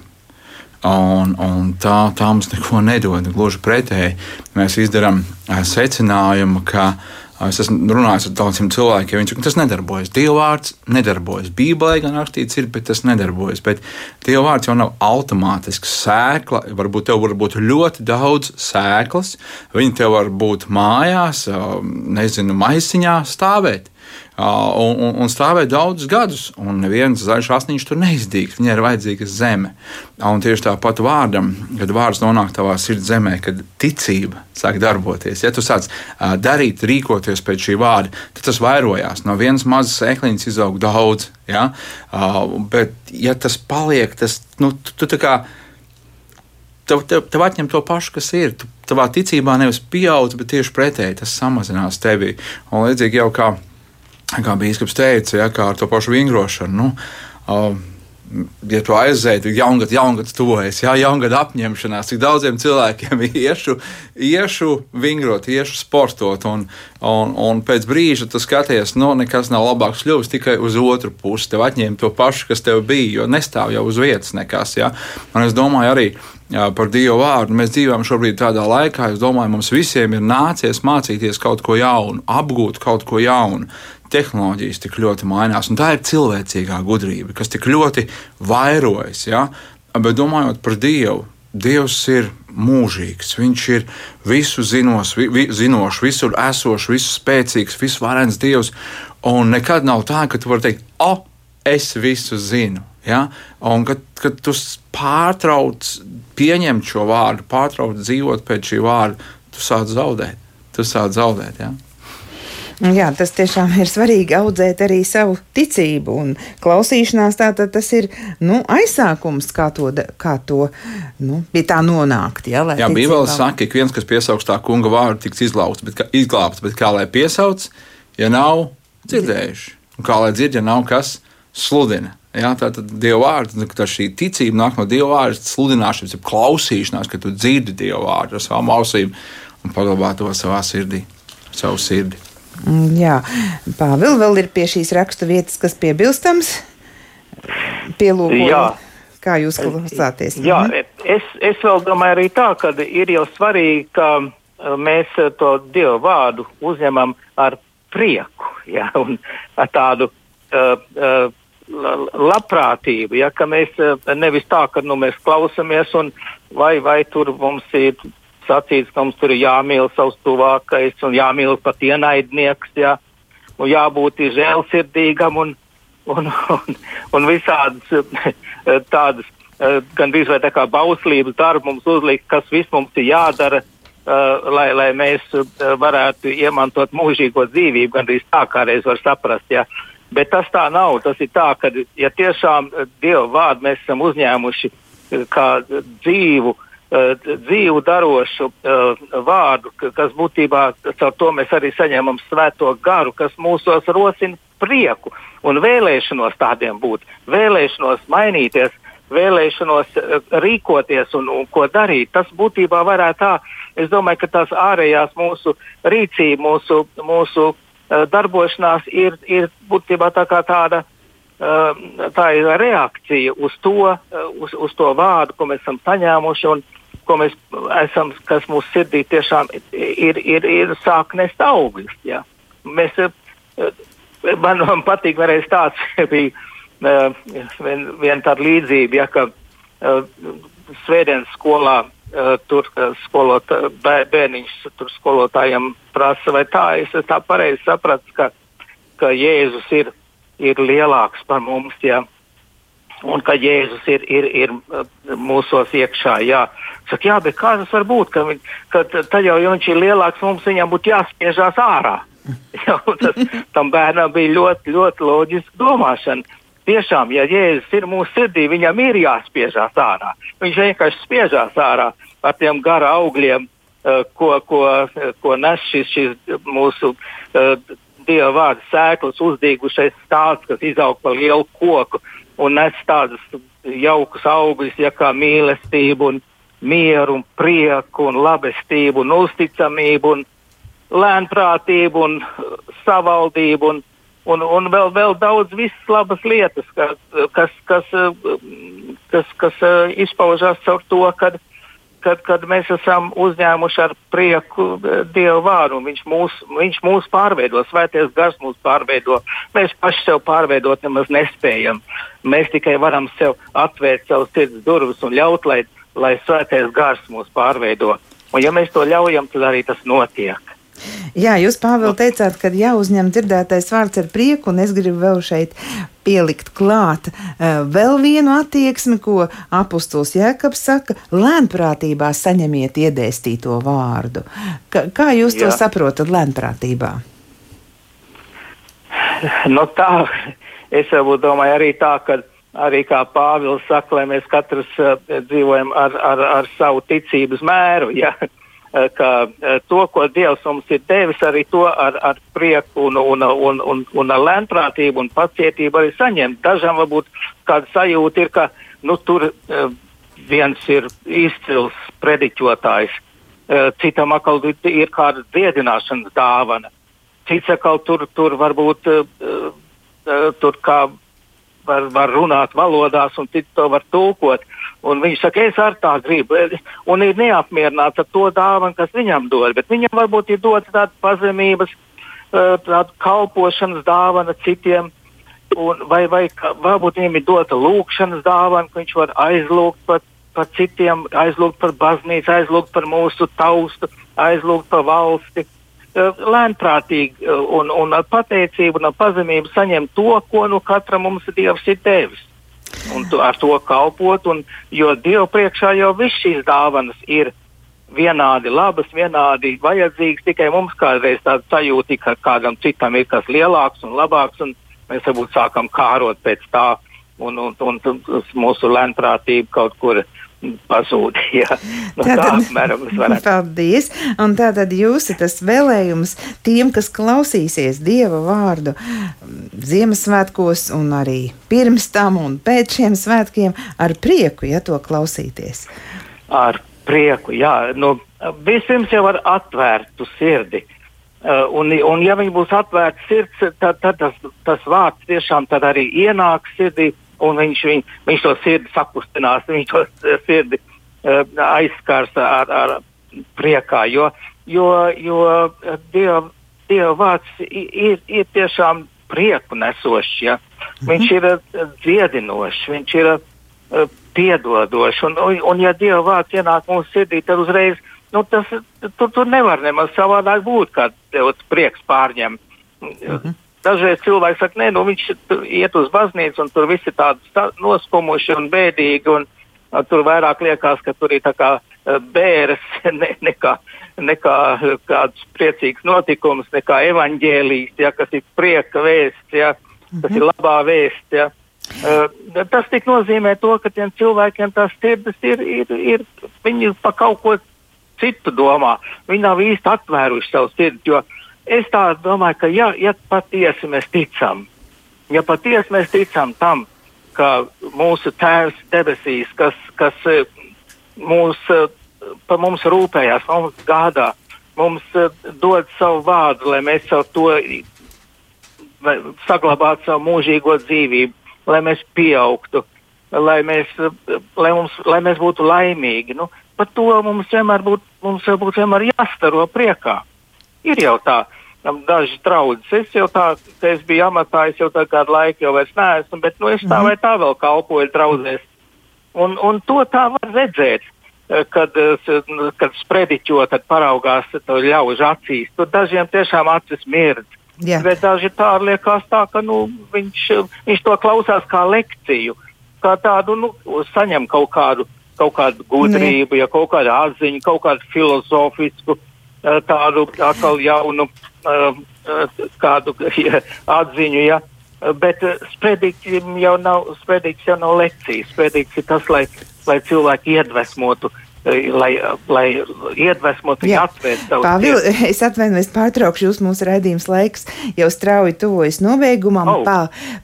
C: Un, un tā, tā mums neko nedod. Gluži pretēji, mēs izdarām uh, secinājumu, ka uh, Es esmu runājis ar daudziem cilvēkiem, viņi saka, tas nedarbojas. Dievvvārds nedarbojas. Bībelē gan rakstīts, ir, bet tas nedarbojas. Bet Dievvvārds jau nav automātisks sēkla. Varbūt tev var būt ļoti daudz sēklas. Viņi tev var būt mājās, nezinu, maisiņā stāvēt un, un, un stāvēja daudzus gadus, un neviens zaļš asniņš tur neizdīgs. Viņai ir vajadzīga zeme. Un tieši tāpat vārdam, kad vārds nonāk tavā sirds zemē, kad ticība sāk darboties. Ja tu sāc darīt, rīkoties pēc šī vārda, tad tas vairojās. No vienas mazas sēkliņas izaug daudz. Ja? Bet, ja tas paliek, tas nu, tu, tu tā kā tev, tev, tev atņem to pašu, kas ir. Tu, tavā ticībā nevis pieaug, bet tieši pretēji tas samazinās tevi. Un līdzīgi jau kā kā Bīskaps teica, ja, kā ar to pašu vingrošanu. Nu, uh, ja tu aizēji, tad jaungad, jaungad tuvojas, jā, jaungad apņemšanās, cik daudziem cilvēkiem iešu, iešu vingrot, iešu sportot, un, un, un pēc brīža tu skaties, nu, nekas nav labāks kļuvis tikai uz otru pusi. Tev atņēma to pašu, kas tev bija, jo nestāv jau uz vietas nekas, jā. Un es domāju arī jā, par Dievu vārdu. Mēs dzīvojam šobrīd tādā laikā, es domāju, mums visiem ir nācies mācīties kaut ko jaunu, apgūt kaut ko jaunu tehnoloģijas tik ļoti mainās, un tā ir cilvēcīgā gudrība, kas tik ļoti vairojas. Ja? Bet domājot par Dievu, Dievs ir mūžīgs, Viņš ir visu zinos, vi, zinošs, visur esošs, visu spēcīgs, visvarens Dievs. Un nekad nav tā, ka tu vari teikt, o, oh, es visu zinu. Ja? Un kad, kad tu pārtrauc pieņemt šo vārdu, pārtrauc dzīvot pēc šī vārda, tu sāc zaudēt. Tu sāc zaudēt. Ja?
B: Jā, tas tiešām ir svarīgi audzēt arī savu ticību un klausīšanās. Tātad tas ir nu, aizsākums, kā to, kā to nu, pie tā nonākt.
C: Jā, jā Bībele saka, ka viens, kas piesaugs tā kunga vārdu, tiks izglābts, bet, kā, izglābts, bet kā lai piesauc, ja nav dzirdējuši? Un kā lai dzird, ja nav kas sludina? Jā, tā tad Dieva vārds, nu, tā šī ticība nāk no Dieva vārda sludināšanas, klausīšanās, ka tu dzirdi Dieva vārdu ar savām ausīm un paglabā to savā sirdī, savu sirdi.
B: Mm, jā, Pāvils vēl ir pie šīs rakstu vietas, kas piebilstams. Pielūkojot. Kā jūs klausāties?
D: Jā, mhm. es, es vēl domāju arī tā, ka ir jau svarīgi, ka uh, mēs to Dievu vārdu uzņemam ar prieku ja, un ar tādu uh, uh, labprātību. Ja, ka mēs nevis tā, ka nu, mēs klausamies un vai, vai tur mums ir sacīts, ka mums tur ir jāmīl savs tuvākais un jāmīl pat ienaidnieks, jā, un jābūt žēlsirdīgam un, un, un, un visādas tādas gandrīz vai tā kā bauslības darbu mums uzlikt, kas viss mums ir jādara, uh, lai, lai mēs varētu iemantot mūžīgo dzīvību, gandrīz tā kā reiz var saprast. Ja. Bet tas tā nav. Tas ir tā, ka ja tiešām Dieva vārdu mēs esam uzņēmuši kā dzīvu, dzīvu darošu uh, vārdu, kas būtībā caur to mēs arī saņemam svēto garu, kas mūsos rosina prieku un vēlēšanos tādiem būt, vēlēšanos mainīties, vēlēšanos uh, rīkoties un, un ko darīt. Tas būtībā varētu tā, es domāju, ka tās ārējās mūsu rīcība, mūsu, mūsu darbošanās ir, ir būtībā tā kā tāda tā ir reakcija uz to, uz, uz to vārdu, ko mēs esam saņēmuši. Un, ko mēs esam, kas mūsu sirdī tiešām ir, ir, ir sāk nest augļus. Ja. Mēs, man, man patīk, vēlreiz tāds bija vien, vien tāda līdzība, ja, ka svētdienas skolā tur skolot, bērniņš tur skolotājiem prasa, vai tā, es tā pareizi sapratu, ka, ka Jēzus ir, ir lielāks par mums, ja, un ka Jēzus ir, ir, ir mūsos iekšā. Jā. Saka, jā, bet kā tas var būt? Ka, viņ, ka tad jau, ja viņš ir lielāks, mums viņam būtu jāspiežās ārā. Jā, tas, tam bērnam bija ļoti, ļoti loģiska domāšana. Tiešām, ja Jēzus ir mūsu sirdī, viņam ir jāspiežās ārā. Viņš vienkārši spiežās ārā ar tiem gara augļiem, uh, ko, ko, ko nes šis, šis mūsu uh, dieva vārda sēklas uzdīgušais stāsts, kas izaug par lielu koku un nes tādus jaukus augļus, ja kā mīlestību, un mieru, un prieku, un labestību, un uzticamību, un lēnprātību, un savaldību, un, un, un vēl, vēl daudz visas labas lietas, kas, kas, kas, kas, kas izpaužās caur to, kad kad, kad mēs esam uzņēmuši ar prieku eh, Dievu vārdu. Viņš mūs, viņš mūs pārveido, svētais gars mūs pārveido. Mēs paši sev pārveidot nemaz nespējam. Mēs tikai varam sev atvērt savus sirds durvis un ļaut, lai, lai svētais gars mūs pārveido. Un ja mēs to ļaujam, tad arī tas notiek.
B: Jā, jūs, Pāvēl, teicāt, ka jāuzņem dzirdētais vārds ar prieku, un es gribu vēl šeit pielikt klāt uh, vēl vienu attieksmi, ko apustulis Jēkabs saka - lēnprātībā saņemiet iedēstīto vārdu. Ka, kā jūs Jā. to saprotat lēnprātībā?
D: No nu tā, es domāju arī tā, ka arī kā Pāvils saka, lai mēs katrs uh, dzīvojam ar, ar, ar savu ticības mēru. Ja? Eh, ka eh, to, ko Dievs mums ir devis, arī to ar, ar prieku un, un, un, un, un ar lēnprātību un pacietību arī saņemt. Dažam varbūt kāda sajūta ir, ka nu, tur uh, viens ir izcils prediķotājs, citam atkal ir kāda dziedināšanas dāvana, cits atkal tur, tur varbūt tur kā var, var runāt valodās un cits to var tulkot. Un viņš saka, es ar tā gribu, un ir neapmierināts ar to dāvanu, kas viņam dod. Bet viņam varbūt ir dots tāda pazemības, tāda kalpošanas dāvana citiem, un, vai, vai varbūt viņam ir dota lūkšanas dāvana, ka viņš var aizlūgt par, par citiem, aizlūgt par baznīcu, aizlūgt par mūsu taustu, aizlūgt par valsti. Lēnprātīgi un, un ar pateicību un ar pazemību saņemt to, ko nu katram mums Dievs ir devis un tu, ar to kalpot. Un, jo Dievu priekšā jau viss šīs dāvanas ir vienādi labas, vienādi vajadzīgas. Tikai mums kādreiz tāda sajūta, ka kādam citam ir kas lielāks un labāks, un mēs varbūt sākam kārot pēc tā, un, un, un, un mūsu lēnprātība kaut kur pazūd. Jā, nu, tātad, tā apmēram tas varētu.
B: Paldies! Un tātad jūs tas vēlējums tiem, kas klausīsies Dieva vārdu Ziemassvētkos un arī pirms tam un pēc šiem svētkiem ar prieku, ja to klausīties.
D: Ar prieku, jā. Nu, vispirms jau ar atvērtu sirdi. Uh, un, un, ja viņi būs atvērti sirds, tad, tad tas, tas vārds tiešām arī ienāks sirdī. Uh, un viņš, viņ, viņš to sirdi sakustinās, viņš to sirdi uh, aizskars ar, ar priekā, jo, jo, jo Dieva, Dieva vārds ir, ir tiešām prieku nesošs, ja? Mhm. viņš ir uh, dziedinošs, viņš ir uh, piedodošs, un, un, un ja Dieva vārds ienāk mūsu sirdī, tad uzreiz nu, tas, tur, tur nevar nemaz savādāk būt, kā tev prieks pārņem. Mhm. Dažreiz cilvēki saka, nē, nu, viņš iet uz baznīcu un tur viss ir tāds noskumuši un bēdīgi. Un, uh, tur vairāk liekas, ka tur ir tā kā bēres, ne, nekā, nekā kāds priecīgs notikums, nekā evaņģēlijas, ja, kas ir prieka vēsts, ja, kas ir mhm. labā vēsts. Ja. Uh, tas tik nozīmē to, ka tiem cilvēkiem tās sirds ir, ir, ir, viņi pa kaut ko citu domā. Viņi nav īsti atvēruši savu sirdi, jo uh, Es domāju, ka ja, ja patiesi mēs ticam, ja patiesi mēs ticam tam, ka mūsu Tēvs debesīs, kas, kas eh, mūs, eh, par mums rūpējās, mums gādā, mums eh, dod savu vārdu, lai mēs savu to saglabātu savu mūžīgo dzīvību, lai mēs pieaugtu, lai mēs, lai mums, lai mēs būtu laimīgi. Nu, par to mums vienmēr būtu, mums būtu vienmēr jāstaro priekā. Ir jau tā, daži draugi. Es jau tā, ka es biju amatā, es jau kādu laiku jau vairs neesmu, bet nu, es tā vai tā vēl kalpoju draudzēs. Un, un to tā var redzēt, eh, kad, eh, kad sprediķo, tad paraugās to ļaužu acīs. Tur dažiem tiešām acis mirdz. Jā. Bet daži tā liekas tā, ka nu, viņš, viņš to klausās kā lekciju, kā tādu, nu, saņem kaut kādu, kaut kādu gudrību, ja kaut kādu atziņu, kaut kādu filozofisku, tādu atkal jaunu uh, kādu ja, atziņu. Ja. Bet spēdīgs jau nav, spēdīgs jau nav lekcijas. Spēdīgs ir tas, lai, lai cilvēki iedvesmotu uh, lai, lai iedvesmotu viņu atvērt savu
B: Pāvil, es atvainojos, pārtraukšu jūs mūsu raidījums laiks jau strauji tuvojas nobeigumam. Oh. Pā,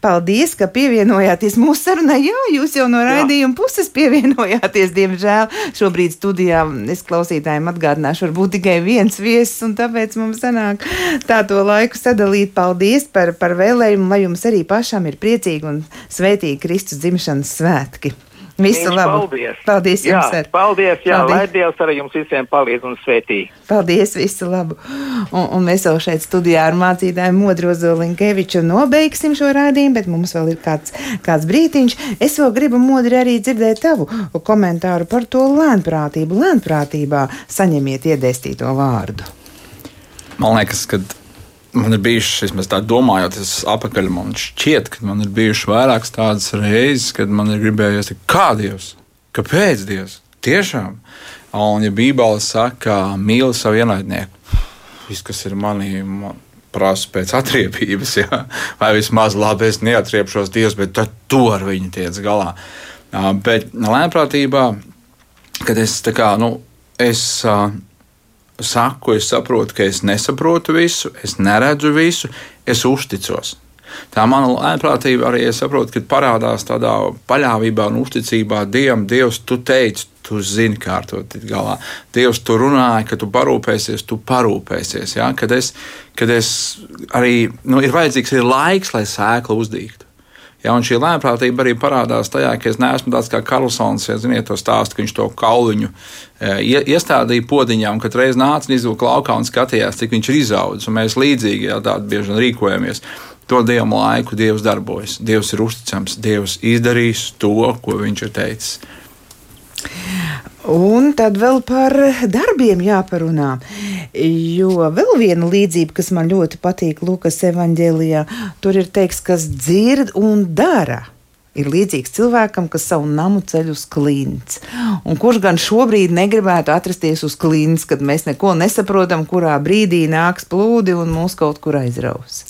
B: paldies, ka pievienojāties mūsu sarunai. Jā, jūs jau no raidījuma puses pievienojāties, diemžēl. Šobrīd studijā es klausītājiem atgādināšu, varbūt tikai viens viesis, un tāpēc mums sanāk tā to laiku sadalīt. Paldies par, par vēlējumu, lai jums arī pašam ir priecīgi un svētīgi Kristus dzimšanas svētki. Visu Viņš labu!
D: Paldies!
B: Paldies jums!
D: Jā, ar. paldies! Jā, paldies. lai Dievs arī jums visiem palīdz un svētī!
B: Paldies! Visu labu! Un, un mēs jau šeit studijā ar mācītāju Modro Zolinkeviču nobeigsim šo rādījumu, bet mums vēl ir kāds, kāds brītiņš. Es vēl gribu modri arī dzirdēt tavu komentāru par to lēnprātību. Lēnprātībā saņemiet iedēstīto vārdu.
C: Man liekas, ka man ir bijušas, vismaz tā domājot, es apakaļ man šķiet, ka man ir bijušas vairākas tādas reizes, kad man ir gribējies teikt, kā Dievs, kāpēc Dievs? Tiešām. Un, ja Bībele saka, mīli savu ienaidnieku, viss, kas ir manī, man prasa pēc atriebības, ja? vai vismaz labi, es neatriepšos Dievs, bet tad to ar viņu tiec galā. Bet lēnprātībā, kad es tā kā, nu, es. Uh, saku, es saprotu, ka es nesaprotu visu, es neredzu visu, es uzticos. Tā mana lēnprātība arī es saprotu, ka parādās tādā paļāvībā un uzticībā Dievam. Dievs, tu teici, tu zini, kā ar to tikt galā. Dievs, tu runāji, ka tu parūpēsies, tu parūpēsies. Ja? Kad es, kad es arī, nu, ir vajadzīgs ir laiks, lai sēkla uzdīgtu. Ja, un šī lēmprātība arī parādās tajā, ka es neesmu tāds kā Karlsons, ja ziniet, to stāstu, ka viņš to kauliņu e, iestādīja podiņā un katru reizi nāca un izvilka laukā un skatījās, cik viņš ir izaudzis. Un mēs līdzīgi ja, tādi bieži vien rīkojamies. To dievu laiku Dievs darbojas. Dievs ir uzticams, Dievs izdarīs to, ko viņš ir teicis.
B: Un tad vēl par darbiem jāparunā. Jo vēl viena līdzība, kas man ļoti patīk Lukas evanģēlijā, tur ir teikts, kas dzird un dara. Ir līdzīgs cilvēkam, kas savu namu ceļ uz klints. Un kurš gan šobrīd negribētu atrasties uz klints, kad mēs neko nesaprotam, kurā brīdī nāks plūdi un mūs kaut kur aizraus.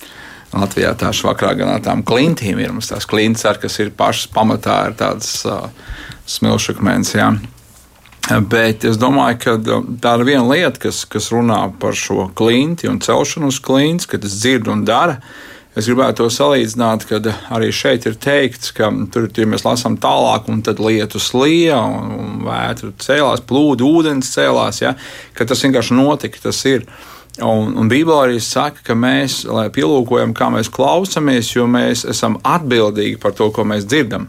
C: Latvijā tā švakrā gan ar tām klintīm ir. Mums tās klints, ar, kas ir pašas pamatā, ir tāds uh, smilšakmens. Jā. Bet es domāju, ka tā ir viena lieta, kas, kas runā par šo klinti un celšanu uz klints, kad tas dzird un dara. Es gribētu to salīdzināt, kad arī šeit ir teikts, ka tur ja mēs lasām tālāk, un tad lietus lija, un, un vētra cēlās, plūdi, ūdens cēlās. Ja, tas vienkārši notika, tas ir. Un, un Bībelē arī saka, ka mēs pielūkojam, kā mēs klausāmies, jo mēs esam atbildīgi par to, ko mēs dzirdam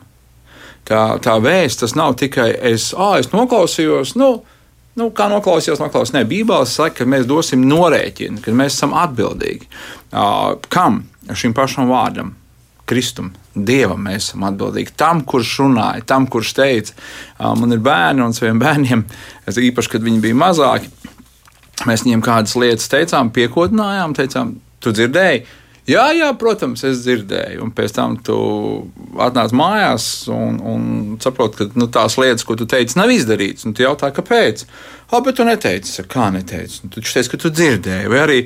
C: tā, tā vēsts, tas nav tikai es, ah, es noklausījos. Nu, Nu, kā noklausījās, noklausījās. Nē, Bībelē saka, ka mēs dosim norēķinu, ka mēs esam atbildīgi. Uh, kam? Šim pašam vārdam, Kristum, Dievam mēs esam atbildīgi. Tam, kurš runāja, tam, kurš teica, uh, man ir bērni un saviem bērniem, īpaši, kad viņi bija mazāki, mēs viņiem kādas lietas teicām, piekodinājām, teicām, tu dzirdēji, Jā, jā, protams, es dzirdēju, un pēc tam tu atnāc mājās un, un saproti, ka nu, tās lietas, ko tu teici, nav izdarītas. Tu jautā, kāpēc? Ah, bet tu neteici, kā neteici. Nu, tu teici, ka tu dzirdēji, vai arī,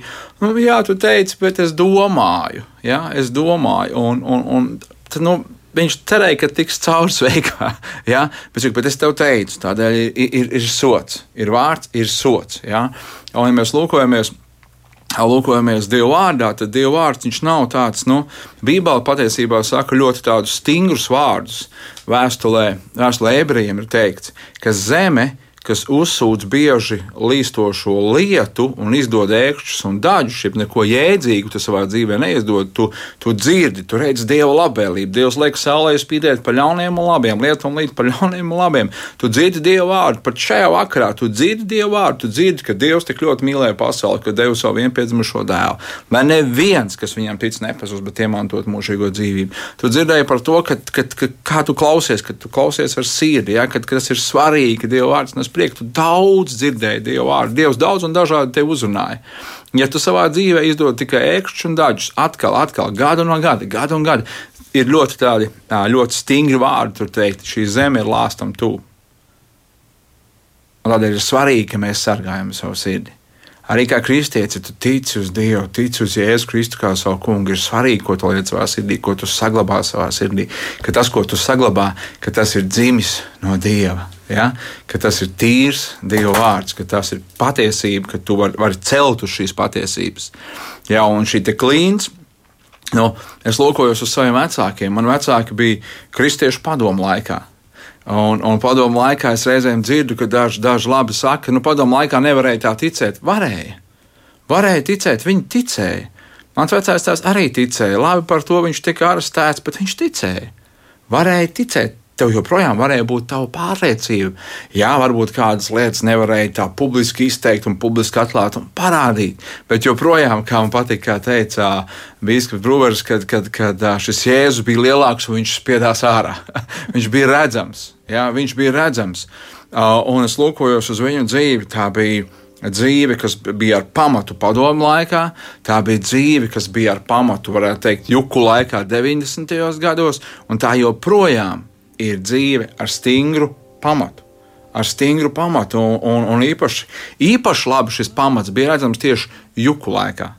C: nu, jā, tu teici, bet es domāju, jā, es domāju. Un, un, un, tad, nu, viņš cerēja, ka tiks cauri sveikā. Ja? Bet, bet es tev teicu, tādēļ ir, ir, ir sots, ir vārds, ir sots. Ja? Un, ja mēs lūkojamies, lūkojamies Dieva vārdā, tad Dieva vārds nav tāds, nu, Bībele patiesībā saka ļoti tādus stingrus vārdus. Vēstulē, vēstulē ebrejiem ir teikts, ka zeme ir kas uzsūdz bieži līstošo lietu un izdod ēkšķus un daļus, jeb neko jēdzīgu tu savā dzīvē neizdod, tu, tu dzirdi, tu redz Dieva labvēlību. Dievs liek saulē spīdēt par ļauniem un labiem, lietām līdz par ļauniem un labiem. Tu dzirdi Dieva vārdu, pat šajā vakarā tu dzirdi Dieva vārdu, tu dzirdi, ka Dievs tik ļoti mīlēja pasauli, ka devu savu vienpiedzimušo dēlu. Lai neviens, kas viņam tic, nepazūd, bet iemantot mūžīgo dzīvību. Tu dzirdēji par to, ka, ka, ka, kā tu klausies, ka tu klausies ar sirdi, ja, ka, ka tas ir svarīgi, ka Dieva vārds nes priekš, tu daudz dzirdēji Dievu vārdu. Dievs daudz un dažādi tevi uzrunāja. Ja tu savā dzīvē izdod tikai ēkšķus un daļus, atkal, atkal, gadu no gada, gadu un gadu, ir ļoti tādi ļoti stingri vārdi, tur teikt, šī zeme ir lāstam tuvu. Tādēļ ir svarīgi, ka mēs sargājam savu sirdi. Arī kā kristietis, tu tici uz Dievu, tici uz Jēzu Kristu kā savu kungu. Ir svarīgi, ko tu liec savā sirdī, ko tu saglabā savā sirdī. Ka tas, ko tu saglabā, ka tas ir dzimis no Dieva. Ja? Ka tas ir tīrs Dieva vārds, ka tas ir patiesība, ka tu vari var celt uz šīs patiesības. Ja? Un šī klīns, nu, es lūkojos uz saviem vecākiem. Man vecāki bija kristiešu padomu laikā. Un, un padomu laikā es reizēm dzirdu, ka daži, daži labi saka, nu, padomu laikā nevarēja tā ticēt. Varēja. Varēja ticēt, viņi ticēja. Mans vecais tēvs arī ticēja. Labi par to viņš tika arestēts, bet viņš ticēja. Varēja ticēt tev joprojām varēja būt tava pārliecība. Jā, varbūt kādas lietas nevarēja tā publiski izteikt un publiski atklāt un parādīt, bet joprojām, kā man patīk, kā teica Bīskaps Brūvers, kad, kad, kad šis Jēzus bija lielāks un viņš spiedās ārā. viņš bija redzams, jā, viņš bija redzams. Un es lūkojos uz viņu dzīvi, tā bija dzīve, kas bija ar pamatu padomu laikā, tā bija dzīve, kas bija ar pamatu, varētu teikt, juku laikā, 90. gados, un tā joprojām ir dzīve ar stingru pamatu. Ar stingru pamatu, un, un, un īpaši, īpaši labi šis pamats bija redzams tieši juku laikā.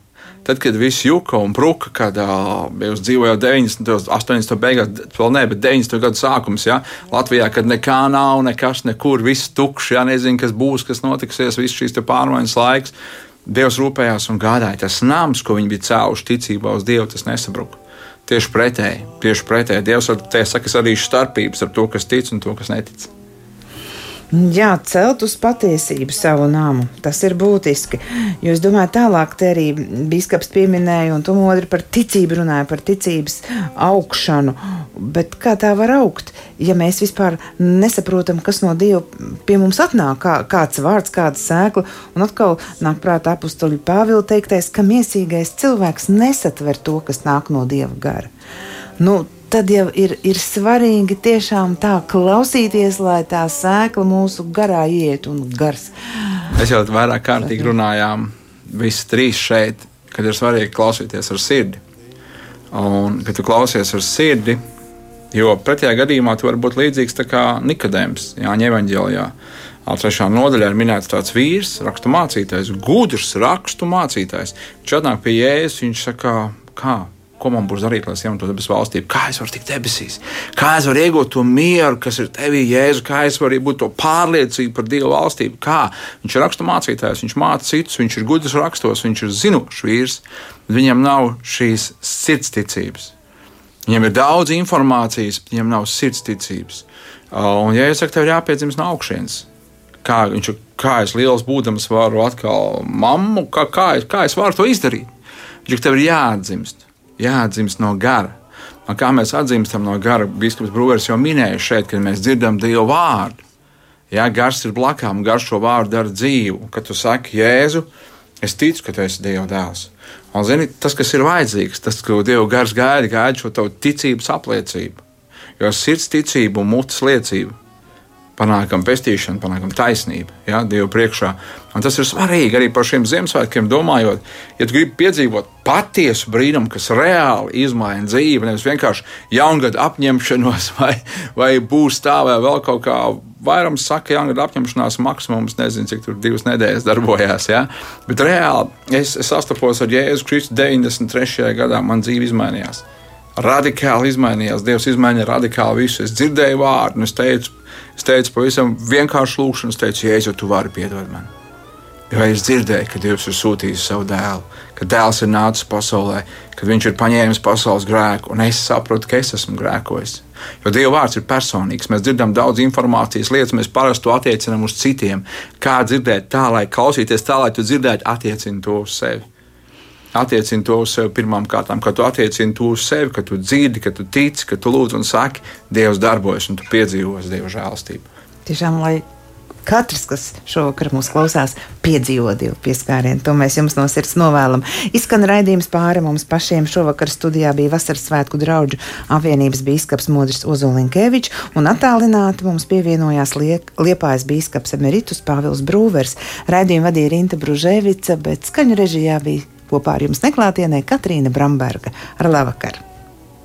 C: Tad, kad viss juka un bruka, kad jūs dzīvojat 90, 80, beigās, vēl ne, bet 90 gadu sākums, ja, Latvijā, kad nekā nav, nekas, nekur, viss tukšs, ja nezinu, kas būs, kas notiksies, viss šīs pārmaiņas laiks. Dievs rūpējās un gādāja. Tas nams, ko viņi bija cēluši ticībā uz Dievu, tas nesabruka. Tieši pretēji, tieši pretēji. Dievs te saka, arī starpības ar to, kas tic un to, kas netic.
B: Jā, celt uz patiesību savu nāmu. Tas ir būtiski. Jo es domāju, tālāk te arī biskups pieminēja, un tu otru par ticību runāja, par ticības augšanu. Bet kā tā var augt, ja mēs vispār nesaprotam, kas no Dieva pie mums atnāk, kā, kāds vārds, kāda sēkla? Un atkal nāk prātā apakstuļu Pāvila teiktais, ka miesīgais cilvēks nesatver to, kas nāk no Dieva gara. Nu, tad jau ir, ir svarīgi tiešām tā klausīties, lai tā sēkla mūsu garā iet un gars.
C: Mēs jau vairāk kārtīgi runājām, visi trīs šeit, kad ir svarīgi klausīties ar sirdi. Un, kad tu klausies ar sirdi, jo pretējā gadījumā tu vari būt līdzīgs Nikodēms Jāņa Evanģēlijā. Trešā nodaļā ir minēts tāds vīrs, rakstu mācītājs, gudrs rakstu mācītājs. Viņš atnāk pie jēzus, viņš saka, kā Ko man būs darīt, lai es ienāktu debesu valstību? Kā es varu tikt debesīs? Kā es varu iegūt to mieru, kas ir tevī, Jēzu? Kā es varu iegūt to pārliecību par Dieva valstību? Kā? Viņš ir rakstu mācītājs, viņš māca citus, viņš ir gudrs rakstos, viņš ir zinošs vīrs, bet viņam nav šīs sirdsticības. Viņam ir daudz informācijas, viņam nav sirdsticības. Un, ja es saku, tev ir jāpiedzimst no augšas, kā, viņš, kā es liels būdams varu atkal mammu, kā, kā, kā es varu to izdarīt? Viņš tev ir jāatdzimst jāatdzimst no gara. Un kā mēs atzīstam no gara, Biskups Brūvers jau minēja šeit, kad mēs dzirdam Dieva vārdu. Jā, gars ir blakām, garš šo vārdu dara dzīvu. Kad tu saki, Jēzu, es ticu, ka tu esi Dieva dēls. Un, zini, tas, kas ir vajadzīgs, tas, ko Dieva gars gaida, gaida šo tavu ticības apliecību. Jo sirds ticība un mutes liecība panākam pestīšanu, panākam taisnību ja, Dievu priekšā. Un tas ir svarīgi arī par šiem Ziemassvētkiem domājot. Ja tu gribi piedzīvot patiesu brīnumu, kas reāli izmaina dzīvi, nevis vienkārši jaungada apņemšanos, vai, vai būs tā, vai vēl kaut kā. Vairums saka, ka jaungada apņemšanās maksimums, nezinu, cik tur divas nedēļas darbojās. Ja? Bet reāli es, es sastapos ar Jēzu Kristu 93. gadā, man dzīve izmainījās radikāli izmainījās. Dievs izmainīja radikāli visu. Es dzirdēju vārdu, un es teicu, Es teicu, pavisam vienkārši lūgšanu, es teicu, Jēzu, tu vari piedot man. Jo es dzirdēju, ka Dievs ir sūtījis savu dēlu, ka dēls ir nācis pasaulē, ka viņš ir paņēmis pasaules grēku, un es saprotu, ka es esmu grēkojis. Jo Dieva vārds ir personīgs. Mēs dzirdam daudz informācijas lietas, mēs parasti to attiecinām uz citiem. Kā dzirdēt tā, lai klausīties tā, lai tu dzirdētu, attiecini to uz sevi attiecini to uz sevi pirmām kārtām, kad tu attiecini to uz sevi, ka tu dzirdi, ka tu tici, ka tu lūdz un saki, Dievs darbojas un tu piedzīvos Dieva žēlastību.
B: Tiešām, lai katrs, kas šovakar mūs klausās, piedzīvo Dievu pieskārienu. To mēs jums no sirds novēlam. Izskan raidījums pāri mums pašiem. Šovakar studijā bija Vasaras svētku draugu apvienības bīskaps Modris Ozolinkevičs un attālināti mums pievienojās liek, Liepājas bīskaps Emeritus Pāvils Brūvers. Raidījumu vadīja Rinta Bružēvica, bet skaņu režijā bija Kopā ar jums neklātienē Katrīna Bramberga. Ar labvakar!